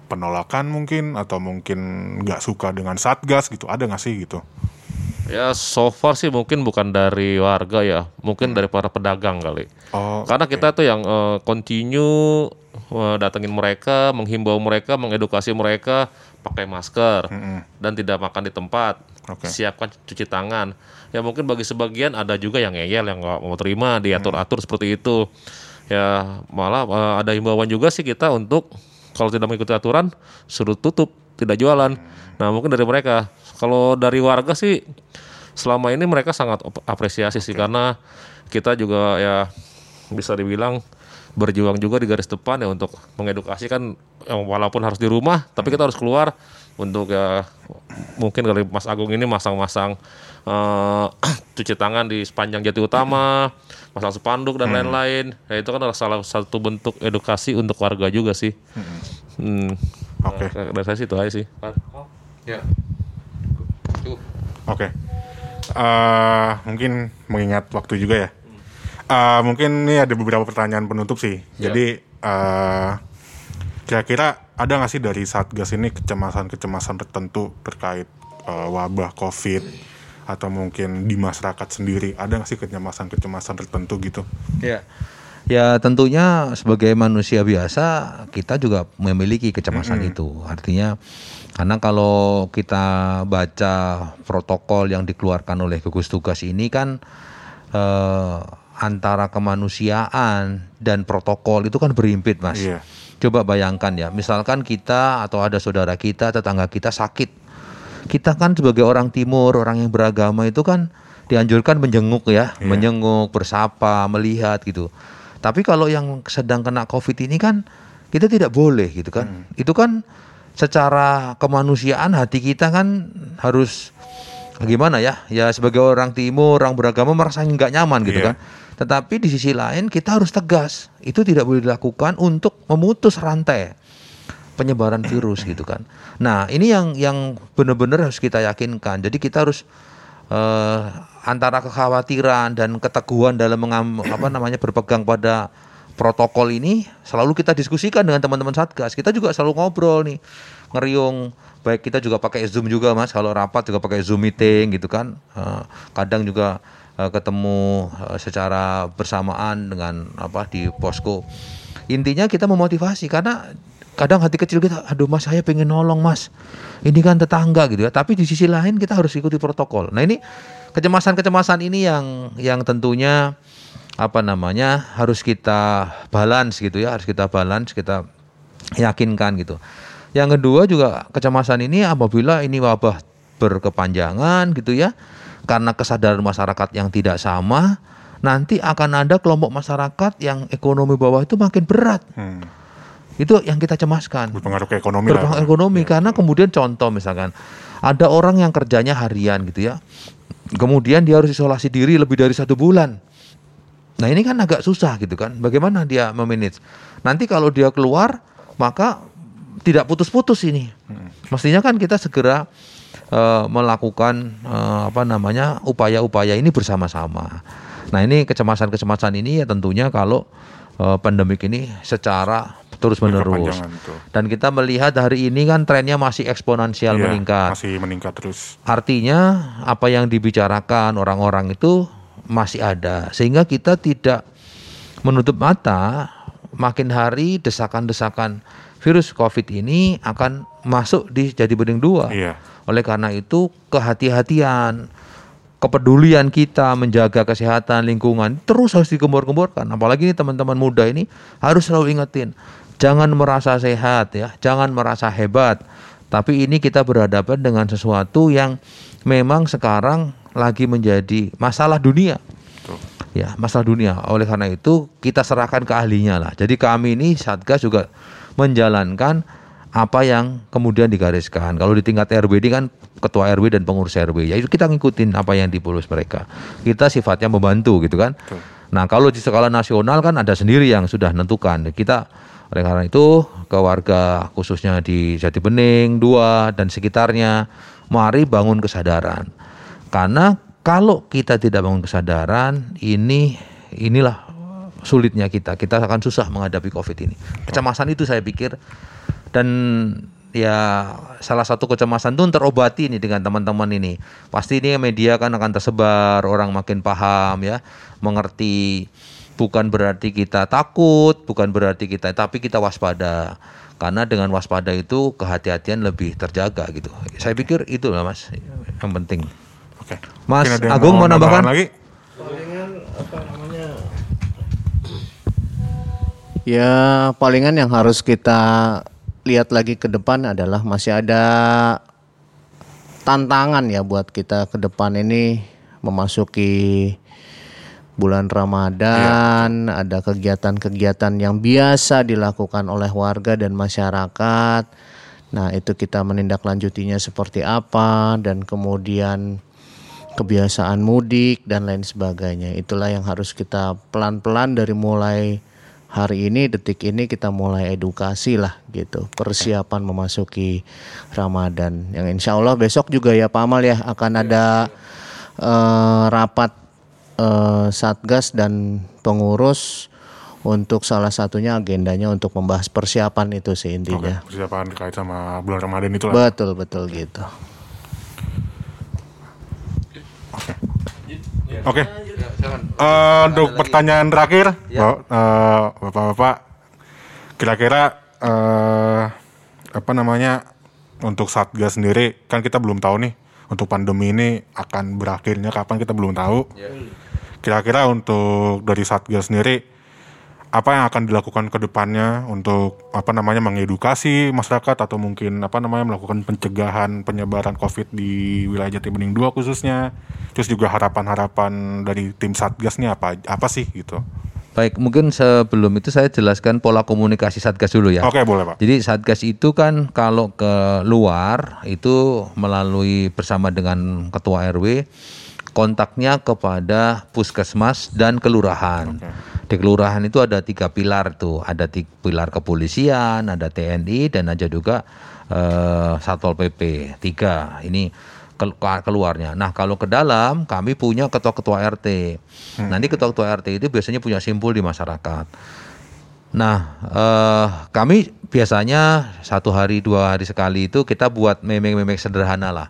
penolakan mungkin atau mungkin nggak suka dengan Satgas gitu, ada nggak sih gitu? Ya so far sih mungkin bukan dari warga ya, mungkin dari para pedagang kali. Oh, Karena kita tuh yang eh, continue eh, datengin mereka, menghimbau mereka, mengedukasi mereka pakai masker dan tidak makan di tempat. Oke. Siapkan cuci tangan. Ya mungkin bagi sebagian ada juga yang ngeyel yang nggak mau terima diatur-atur seperti itu. Ya malah eh, ada himbauan juga sih kita untuk kalau tidak mengikuti aturan suruh tutup, tidak jualan. Nah mungkin dari mereka. Kalau dari warga sih selama ini mereka sangat apresiasi sih. Karena kita juga ya bisa dibilang berjuang juga di garis depan ya untuk mengedukasi kan yang walaupun harus di rumah tapi kita harus keluar untuk ya mungkin kali Mas Agung ini masang-masang eh, cuci tangan di sepanjang jati utama masang spanduk dan lain-lain. Ya itu kan adalah salah satu bentuk edukasi untuk warga juga sih. Hmm. Oke. Nah, dari saya sih itu aja sih. Ya. Oke. Eh, mungkin mengingat waktu juga ya. Eh, mungkin ini ada beberapa pertanyaan penutup sih. Jadi eh, kira-kira ada nggak sih dari Satgas ini kecemasan-kecemasan tertentu terkait eh, wabah COVID atau mungkin di masyarakat sendiri ada nggak sih kecemasan-kecemasan tertentu gitu? Ya. Ya tentunya sebagai manusia biasa kita juga memiliki kecemasan itu. Artinya karena kalau kita baca protokol yang dikeluarkan oleh gugus tugas ini kan eh, antara kemanusiaan dan protokol itu kan berimpit mas. Iya. Coba bayangkan ya, misalkan kita atau ada saudara kita, tetangga kita sakit, kita kan sebagai orang timur, orang yang beragama itu kan dianjurkan menjenguk ya, Iya. menjenguk, bersapa, melihat gitu. Tapi kalau yang sedang kena COVID ini kan kita tidak boleh gitu kan. Itu kan secara kemanusiaan hati kita kan harus gimana ya? Ya sebagai orang timur, orang beragama merasa nggak nyaman gitu Iya. kan. Tetapi di sisi lain kita harus tegas. Itu tidak boleh dilakukan untuk memutus rantai penyebaran virus gitu kan. Nah, ini yang yang benar-benar harus kita yakinkan. Jadi kita harus eh, antara kekhawatiran dan keteguhan dalam mengam, apa namanya berpegang pada protokol ini selalu kita diskusikan dengan teman-teman Satgas. Kita juga selalu ngobrol nih, ngeriung. Baik kita juga pakai Zoom juga Mas, kalau rapat juga pakai Zoom meeting gitu kan. Eh, kadang juga eh, ketemu eh, secara bersamaan dengan apa di posko. Intinya kita memotivasi karena kadang hati kecil kita, aduh mas saya pengen nolong mas, ini kan tetangga gitu ya. Tapi di sisi lain kita harus ikuti protokol. Nah ini kecemasan-kecemasan ini yang yang tentunya apa namanya harus kita balance gitu ya, harus kita balance, kita yakinkan gitu. Yang kedua juga kecemasan ini apabila ini wabah berkepanjangan gitu ya, karena kesadaran masyarakat yang tidak sama, nanti akan ada kelompok masyarakat yang ekonomi bawah itu makin berat. Hmm. Itu yang kita cemaskan. Berpengaruh ke ekonomi lah. Berpengaruh ekonomi karena kemudian contoh misalkan ada orang yang kerjanya harian gitu ya. Kemudian dia harus isolasi diri lebih dari satu bulan. Nah ini kan agak susah gitu kan. Bagaimana dia memanage? Nanti kalau dia keluar maka tidak putus-putus ini. Mestinya kan kita segera eh, melakukan eh, apa namanya upaya-upaya ini bersama-sama. Nah ini kecemasan-kecemasan ini ya tentunya kalau eh, pandemik ini secara terus menerus. Dan kita melihat hari ini kan trennya masih eksponensial Iya, meningkat. Masih meningkat terus. Artinya apa yang dibicarakan orang-orang itu masih ada sehingga kita tidak menutup mata makin hari desakan-desakan virus Covid ini akan masuk di jadi bening dua. Iya. Oleh karena itu kehati-hatian, kepedulian kita menjaga kesehatan lingkungan terus harus digembor-gemborkan. Apalagi ini teman-teman muda ini harus selalu ingetin, jangan merasa sehat ya, jangan merasa hebat. Tapi ini kita berhadapan dengan sesuatu yang memang sekarang lagi menjadi masalah dunia. Betul. Ya, masalah dunia. Oleh karena itu kita serahkan ke ahlinya lah. Jadi kami ini Satgas juga menjalankan apa yang kemudian digariskan. Kalau di tingkat RW ini kan ketua RW dan pengurus RW, ya itu kita ngikutin apa yang dipulus mereka. Kita sifatnya membantu gitu kan. Betul. Nah kalau di skala nasional kan ada sendiri yang sudah menentukan. Kita oleh karena itu ke warga khususnya di Jati Bening, Dua dan sekitarnya, mari bangun kesadaran. Karena kalau kita tidak bangun kesadaran, ini inilah sulitnya kita. Kita akan susah menghadapi COVID ini. Kecemasan itu saya pikir dan ya salah satu kecemasan itu terobati nih dengan teman-teman ini. Pasti ini media kan akan tersebar, orang makin paham ya, mengerti. Bukan berarti kita takut, bukan berarti kita tapi kita waspada. Karena dengan waspada itu kehati-hatian lebih terjaga gitu. Saya pikir itu lah Mas yang penting. Oke. Mas Agung mau nambahkan? lagi? Ya palingan yang harus kita lihat lagi ke depan adalah masih ada tantangan ya buat kita ke depan ini memasuki bulan Ramadan, ada kegiatan-kegiatan yang biasa dilakukan oleh warga dan masyarakat. Nah, itu kita menindaklanjutinya seperti apa dan kemudian kebiasaan mudik dan lain sebagainya. Itulah yang harus kita pelan-pelan dari mulai hari ini detik ini kita mulai edukasi lah gitu persiapan memasuki Ramadan yang insya Allah besok juga ya Pak Amal ya akan ada eh, rapat eh, Satgas dan pengurus untuk salah satunya agendanya untuk membahas persiapan itu sih Oke. intinya Persiapan terkait sama bulan Ramadan itu lah. betul betul gitu Oke. Eh, untuk pertanyaan terakhir, Bap- eh, bapak-bapak, kira-kira eh, apa namanya untuk satgas sendiri kan kita belum tahu nih untuk pandemi ini akan berakhirnya kapan kita belum tahu. Kira-kira untuk dari satgas sendiri apa yang akan dilakukan ke depannya untuk apa namanya mengedukasi masyarakat atau mungkin apa namanya melakukan pencegahan penyebaran Covid di wilayah Jatibening 2 khususnya. Terus juga harapan-harapan dari tim Satgas nih apa apa sih gitu. Baik, mungkin sebelum itu saya jelaskan pola komunikasi Satgas dulu ya. Oke, boleh, Pak. Jadi Satgas itu kan kalau ke luar itu melalui bersama dengan ketua RW kontaknya kepada puskesmas dan kelurahan. Di kelurahan itu ada tiga pilar tuh, ada tiga pilar kepolisian, ada TNI dan ada juga eh, satpol pp tiga. Ini kel- keluarnya. Nah kalau ke dalam kami punya ketua-ketua RT. Nanti ketua-ketua RT itu biasanya punya simpul di masyarakat. Nah, eh, kami biasanya satu hari dua hari sekali itu kita buat meme-meme sederhana lah,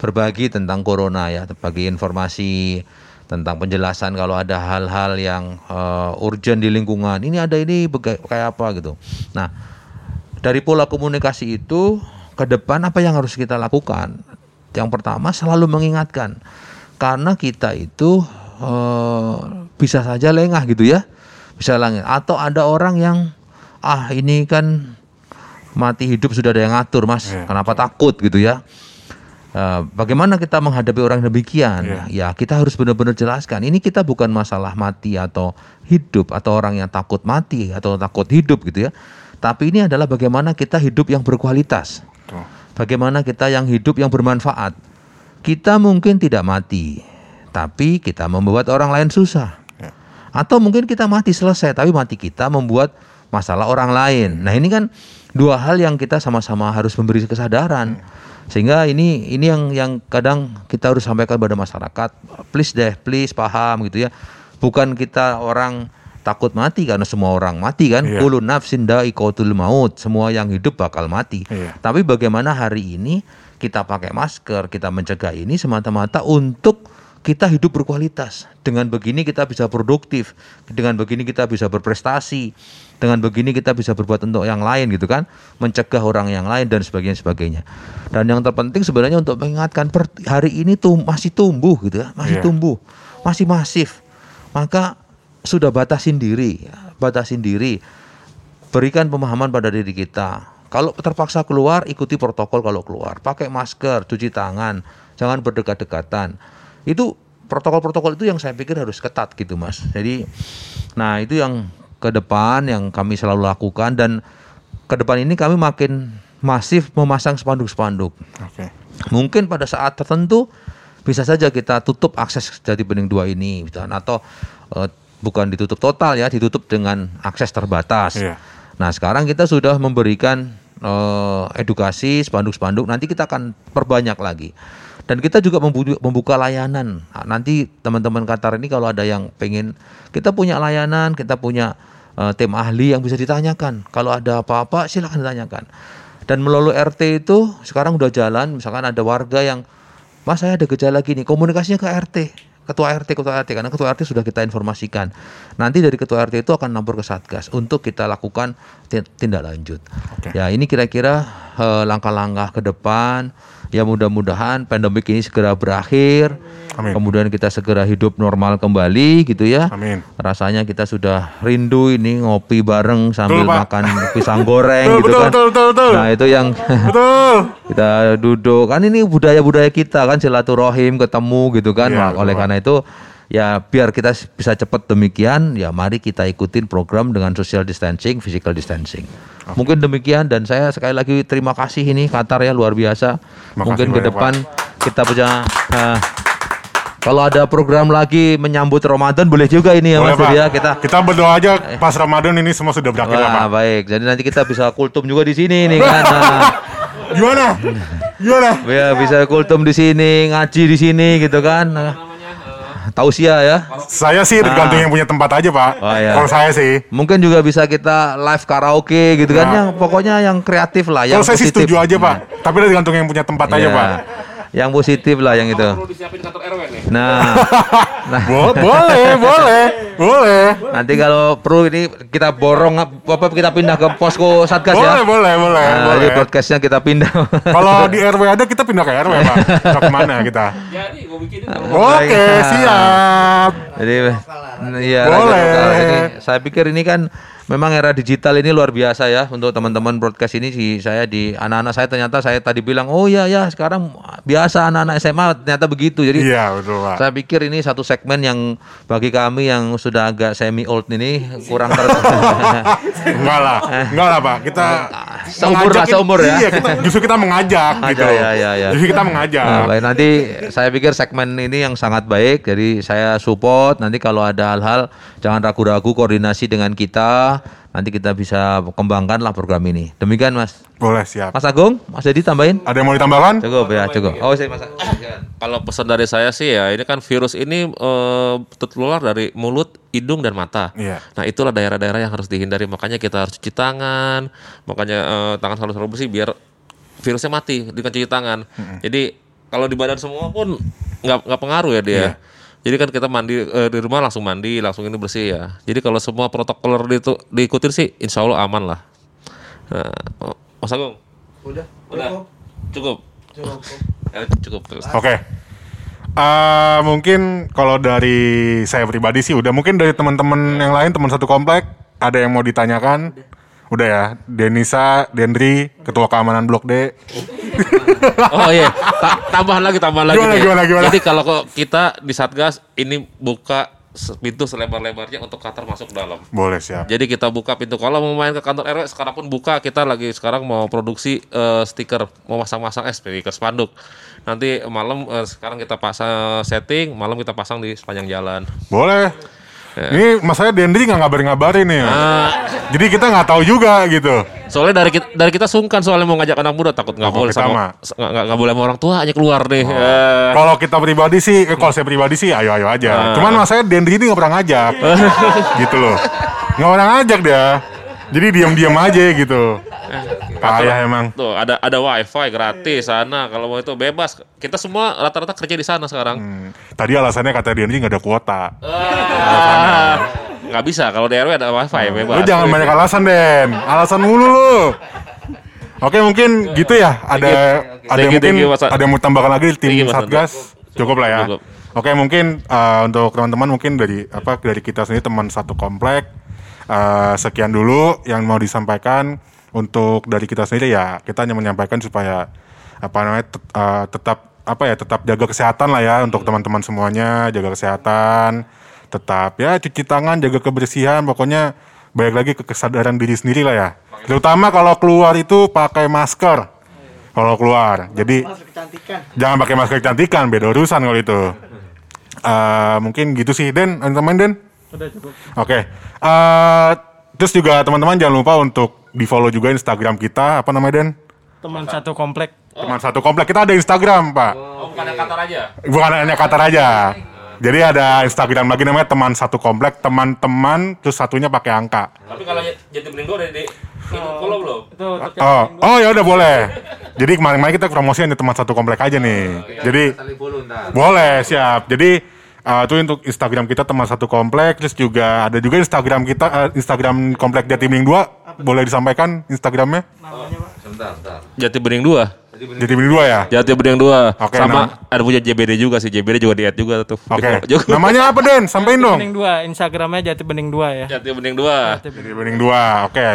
berbagi tentang corona ya, berbagi informasi tentang penjelasan kalau ada hal-hal yang eh, urgent di lingkungan. Ini ada ini kayak apa gitu. Nah, dari pola komunikasi itu ke depan apa yang harus kita lakukan? Yang pertama selalu mengingatkan karena kita itu eh, bisa saja lengah gitu ya, bisa lengah. Atau ada orang yang ah ini kan mati hidup sudah ada yang ngatur mas, kenapa takut gitu ya? Eh, bagaimana kita menghadapi orang demikian? Ya kita harus benar-benar jelaskan. Ini kita bukan masalah mati atau hidup atau orang yang takut mati atau takut hidup gitu ya. Tapi ini adalah bagaimana kita hidup yang berkualitas. Bagaimana kita yang hidup yang bermanfaat. Kita mungkin tidak mati, tapi kita membuat orang lain susah. Atau mungkin kita mati selesai, tapi mati kita membuat masalah orang lain. Nah ini kan dua hal yang kita sama-sama harus memberi kesadaran. Sehingga ini ini yang yang kadang kita harus sampaikan pada masyarakat. Please deh, please paham gitu ya. Bukan kita orang takut mati karena semua orang mati kan. Iya. Kullu nafsin dha'iqatul maut. Semua yang hidup bakal mati. Iya. Tapi bagaimana hari ini kita pakai masker, kita mencegah ini semata-mata untuk kita hidup berkualitas. Dengan begini kita bisa produktif, dengan begini kita bisa berprestasi, dengan begini kita bisa berbuat untuk yang lain gitu kan, mencegah orang yang lain dan sebagainya sebagainya. Dan yang terpenting sebenarnya untuk mengingatkan per- hari ini tuh masih tumbuh gitu ya, masih Iya. tumbuh, masih masif. Maka sudah batasin diri, ya, batasin diri berikan pemahaman pada diri kita. Kalau terpaksa keluar, ikuti protokol kalau keluar. Pakai masker, cuci tangan, jangan berdekat-dekatan. Itu protokol-protokol itu yang saya pikir harus ketat gitu, Mas. Jadi, nah itu yang ke depan yang kami selalu lakukan dan ke depan ini kami makin masif memasang spanduk-spanduk. Oke. Mungkin pada saat tertentu bisa saja kita tutup akses Jati Bening 2 ini misalnya, atau eh, bukan ditutup total ya, ditutup dengan akses terbatas. Iya. Nah, sekarang kita sudah memberikan eh, edukasi spanduk-spanduk, nanti kita akan perbanyak lagi. Dan kita juga membu- membuka layanan. Nah, nanti teman-teman Qatar ini kalau ada yang pengen kita punya layanan, kita punya eh, tim ahli yang bisa ditanyakan. Kalau ada apa-apa silahkan ditanyakan. Dan melalui RT itu sekarang udah jalan, misalkan ada warga yang Mas saya ada gejala gini, komunikasinya ke RT, ketua RT, ketua RT karena ketua RT sudah kita informasikan. Nanti dari ketua RT itu akan lapor ke Satgas untuk kita lakukan ti- tindak lanjut. Ya ini kira-kira eh, langkah-langkah ke depan. Ya mudah-mudahan pandemik ini segera berakhir. Amin. Kemudian kita segera hidup normal kembali gitu ya. Amin. Rasanya kita sudah rindu ini ngopi bareng sambil Betul, Pak. makan pisang goreng Betul, gitu betul, kan. betul, betul, betul. Nah, itu yang Betul. kita duduk kan ini budaya-budaya kita kan silaturahim ketemu gitu kan betul, oleh Pak. karena itu ya biar kita bisa cepat demikian ya mari kita ikutin program dengan social distancing physical distancing mungkin demikian dan saya sekali lagi terima kasih ini Qatar ya luar biasa Makasih mungkin ke depan kita punya nah, kalau ada program lagi menyambut Ramadan boleh juga ini ya Boleh, Mas Pak. Ya kita Kita berdoa aja pas Ramadan ini semua sudah berakhir lah, Pak. Wah, baik. Jadi nanti kita bisa kultum juga di sini nih kan. Nah, Gimana? Gimana? Ya bisa kultum di sini, ngaji di sini gitu kan. Tausia ya. Saya sih tergantung yang punya tempat aja, Pak. Oh, iya. Kalau saya sih. Mungkin juga bisa kita live karaoke gitu kan. Nah. Yang pokoknya yang kreatif lah, yang Kalau saya sih setuju aja, Pak. Tapi tergantung yang punya tempat aja, Iya. Pak. Yang positif lah yang itu. Perlu disiapin kantor RW nih. Nah, nah Bo- boleh, boleh, boleh. nanti kalau perlu ini kita borong apa kita pindah ke posko satgas Boleh, ya. boleh, boleh, Nah, boleh. jadi broadcastnya kita pindah. Kalau di RW ada kita pindah ke RW, Pak. Ke ke mana kita? Jadi gue bikinin Oke, siap. Jadi iya Boleh. Jadi, saya pikir ini kan memang era digital ini luar biasa ya untuk teman-teman broadcast ini sih saya di anak-anak saya ternyata saya tadi bilang oh iya ya sekarang biasa anak-anak SMA ternyata begitu. Jadi Iya, betul, Pak. saya pikir ini satu segmen yang bagi kami yang sudah agak semi old ini kurang ter Enggak lah, enggak lah, Pak. Kita Seumur lah, seumur ya. Iya, kita, justru kita mengajak gitu. ya, ya, ya. Justru kita mengajak. Nah, baik nanti saya pikir segmen ini yang sangat baik jadi saya support nanti kalau ada hal-hal jangan ragu-ragu koordinasi dengan kita nanti kita bisa kembangkan lah program ini demikian mas Boleh, siap. Mas Agung Mas Dedi tambahin Ada yang mau ditambahkan? cukup ya cukup oh saya mas Kalau pesan dari saya sih ya, ini kan virus ini eh, tertular dari mulut, hidung dan mata. Iya. Nah itulah daerah-daerah yang harus dihindari. Makanya kita harus cuci tangan, makanya eh, tangan selalu selalu bersih biar virusnya mati dengan cuci tangan. Jadi kalau di badan semua pun nggak nggak pengaruh ya dia. Jadi kan kita mandi eh, di rumah langsung mandi, langsung ini bersih ya. Jadi kalau semua protokol itu diikutin sih, insya Allah aman lah. Nah, oh, Mas Agung, Udah. udah cukup. Ya, cukup terus. Oke. Eh, mungkin kalau dari saya pribadi sih udah. Mungkin dari teman-teman yang lain, teman satu komplek, ada yang mau ditanyakan? Udah ya, Denisa, Dendri, Ketua Keamanan Blok D. Oh iya, Ta- tambahan lagi, tambahan lagi. Gimana, nih. gimana, gimana? Jadi kalau kok kita di Satgas ini buka pintu selebar-lebarnya untuk kantor masuk dalam. Boleh siap. Jadi kita buka pintu. Kalau mau main ke kantor RW sekarang pun buka. Kita lagi sekarang mau produksi eh, stiker, mau masang-masang eh stiker spanduk. Nanti malam eh, sekarang kita pasang setting, malam kita pasang di sepanjang jalan. Boleh. Ini masalahnya Dendri nggak ngabarin-ngabarin nih. Jadi kita nggak tahu juga gitu. Soalnya dari kita, dari kita sungkan soalnya mau ngajak anak muda takut nggak Oh, boleh sama nggak boleh sama orang tua hanya keluar deh. Eh, Kalau kita pribadi sih, eh, kalau saya pribadi sih ayo-ayo aja. Cuman masalahnya Dendri ini nggak pernah ngajak. gitu loh. Nggak pernah ngajak dia. Jadi diam-diam aja gitu. Payah emang. Tuh ada ada wifi gratis sana kalau mau itu bebas. Kita semua rata-rata kerja di sana sekarang. Hmm. Tadi alasannya kata Dendri nggak ada kuota. Ah, nggak bisa kalau di RW ada wifi bebas. Lu jangan banyak alasan, Den. Alasan mulu lu. Oke, mungkin gitu ya. Ada ada Thank mungkin thank you, Mas. ada yang mau tambahkan lagi di tim you, Satgas. Cukup lah ya. Cukup. Oke, mungkin eh, untuk teman-teman mungkin dari apa dari kita sendiri teman satu komplek eh, sekian dulu yang mau disampaikan untuk dari kita sendiri ya kita hanya menyampaikan supaya apa namanya tet- eh, tetap apa ya tetap jaga kesehatan lah ya untuk teman-teman semuanya jaga kesehatan tetap ya cuci tangan jaga kebersihan pokoknya baik lagi ke kesadaran diri sendiri lah ya. Terutama kalau keluar itu pakai masker. Kalau keluar jadi jangan pakai masker kecantikan beda urusan kalau itu. Eh, mungkin gitu sih. Den teman Den? Udah cukup. Oke. Terus juga teman-teman jangan lupa untuk di follow juga Instagram kita apa namanya Den? Teman satu komplek. Teman satu komplek kita ada Instagram Pak. Oh, bukan ada kantor aja. Bukan hanya Qatar aja. Jadi ada Instagram lagi namanya teman satu komplek teman-teman terus satunya pakai angka. Tapi kalau jadi bening udah di ini follow belum? Oh, oh ya udah boleh. Jadi kemarin-kemarin kita promosi hanya teman satu komplek aja nih. Jadi boleh siap. Jadi eh, itu untuk Instagram kita teman satu komplek. Terus juga ada juga Instagram kita eh, Instagram komplek Jatibening 2 boleh disampaikan Instagramnya? Jati bening dua. Jatibening 2 ya. Jati bening dua. Oke, Sama nam- ada punya JBD juga sih. JBD juga diet juga tuh. Oke. Juga. Namanya apa Den? Sampaiin dong. Bening 2, Instagramnya Jati Bening 2 ya. Jati bening dua. Jatibening 2. Oke.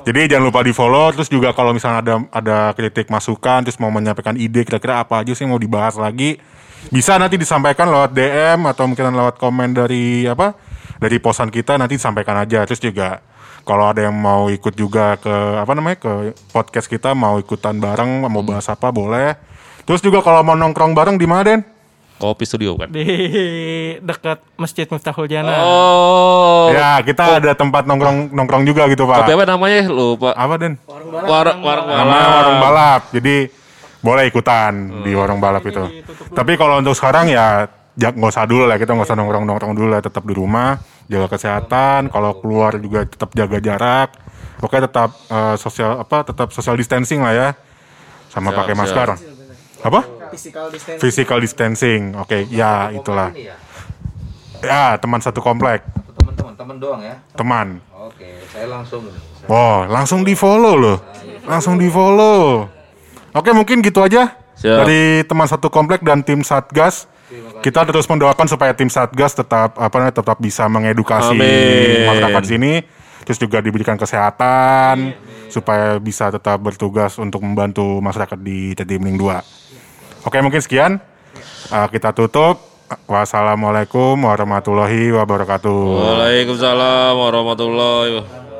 Jadi jangan lupa di follow terus juga kalau misalnya ada ada kritik masukan terus mau menyampaikan ide kira-kira apa aja sih yang mau dibahas lagi bisa nanti disampaikan lewat DM atau mungkin lewat komen dari apa dari posan kita nanti disampaikan aja terus juga kalau ada yang mau ikut juga ke apa namanya ke podcast kita mau ikutan bareng mau bahas apa boleh terus juga kalau mau nongkrong bareng di mana Den? Kopi studio kan. Di dekat Masjid Miftahul Jannah. Oh. Ya kita ada tempat nongkrong nongkrong juga gitu pak Kopi apa namanya? Lupa. apa Den? Warung warung namanya warung balap jadi boleh ikutan di warung balap itu tapi kalau untuk sekarang ya ja- nggak usah dulu lah kita nggak usah nongkrong nongkrong dulu lah tetap di rumah jaga kesehatan kalau keluar juga tetap jaga jarak oke tetap eh, sosial apa tetap social distancing lah ya sama pakai siap. masker Apa? Physical distancing. Physical distancing. Oke, ya itulah. Ya, teman satu komplek. Teman-teman, teman doang ya. Teman. Oke, saya langsung. Wow, langsung di follow loh. Langsung di follow. Oke, mungkin gitu aja Siap. dari teman satu komplek dan tim Satgas. Kita terus mendoakan supaya tim Satgas tetap apa namanya tetap bisa mengedukasi Amin. masyarakat sini, terus juga diberikan kesehatan supaya bisa tetap bertugas untuk membantu masyarakat di Jatibening 2. Oke, mungkin sekian. Uh, kita tutup. Wassalamualaikum warahmatullahi wabarakatuh. Waalaikumsalam warahmatullahi wabarakatuh.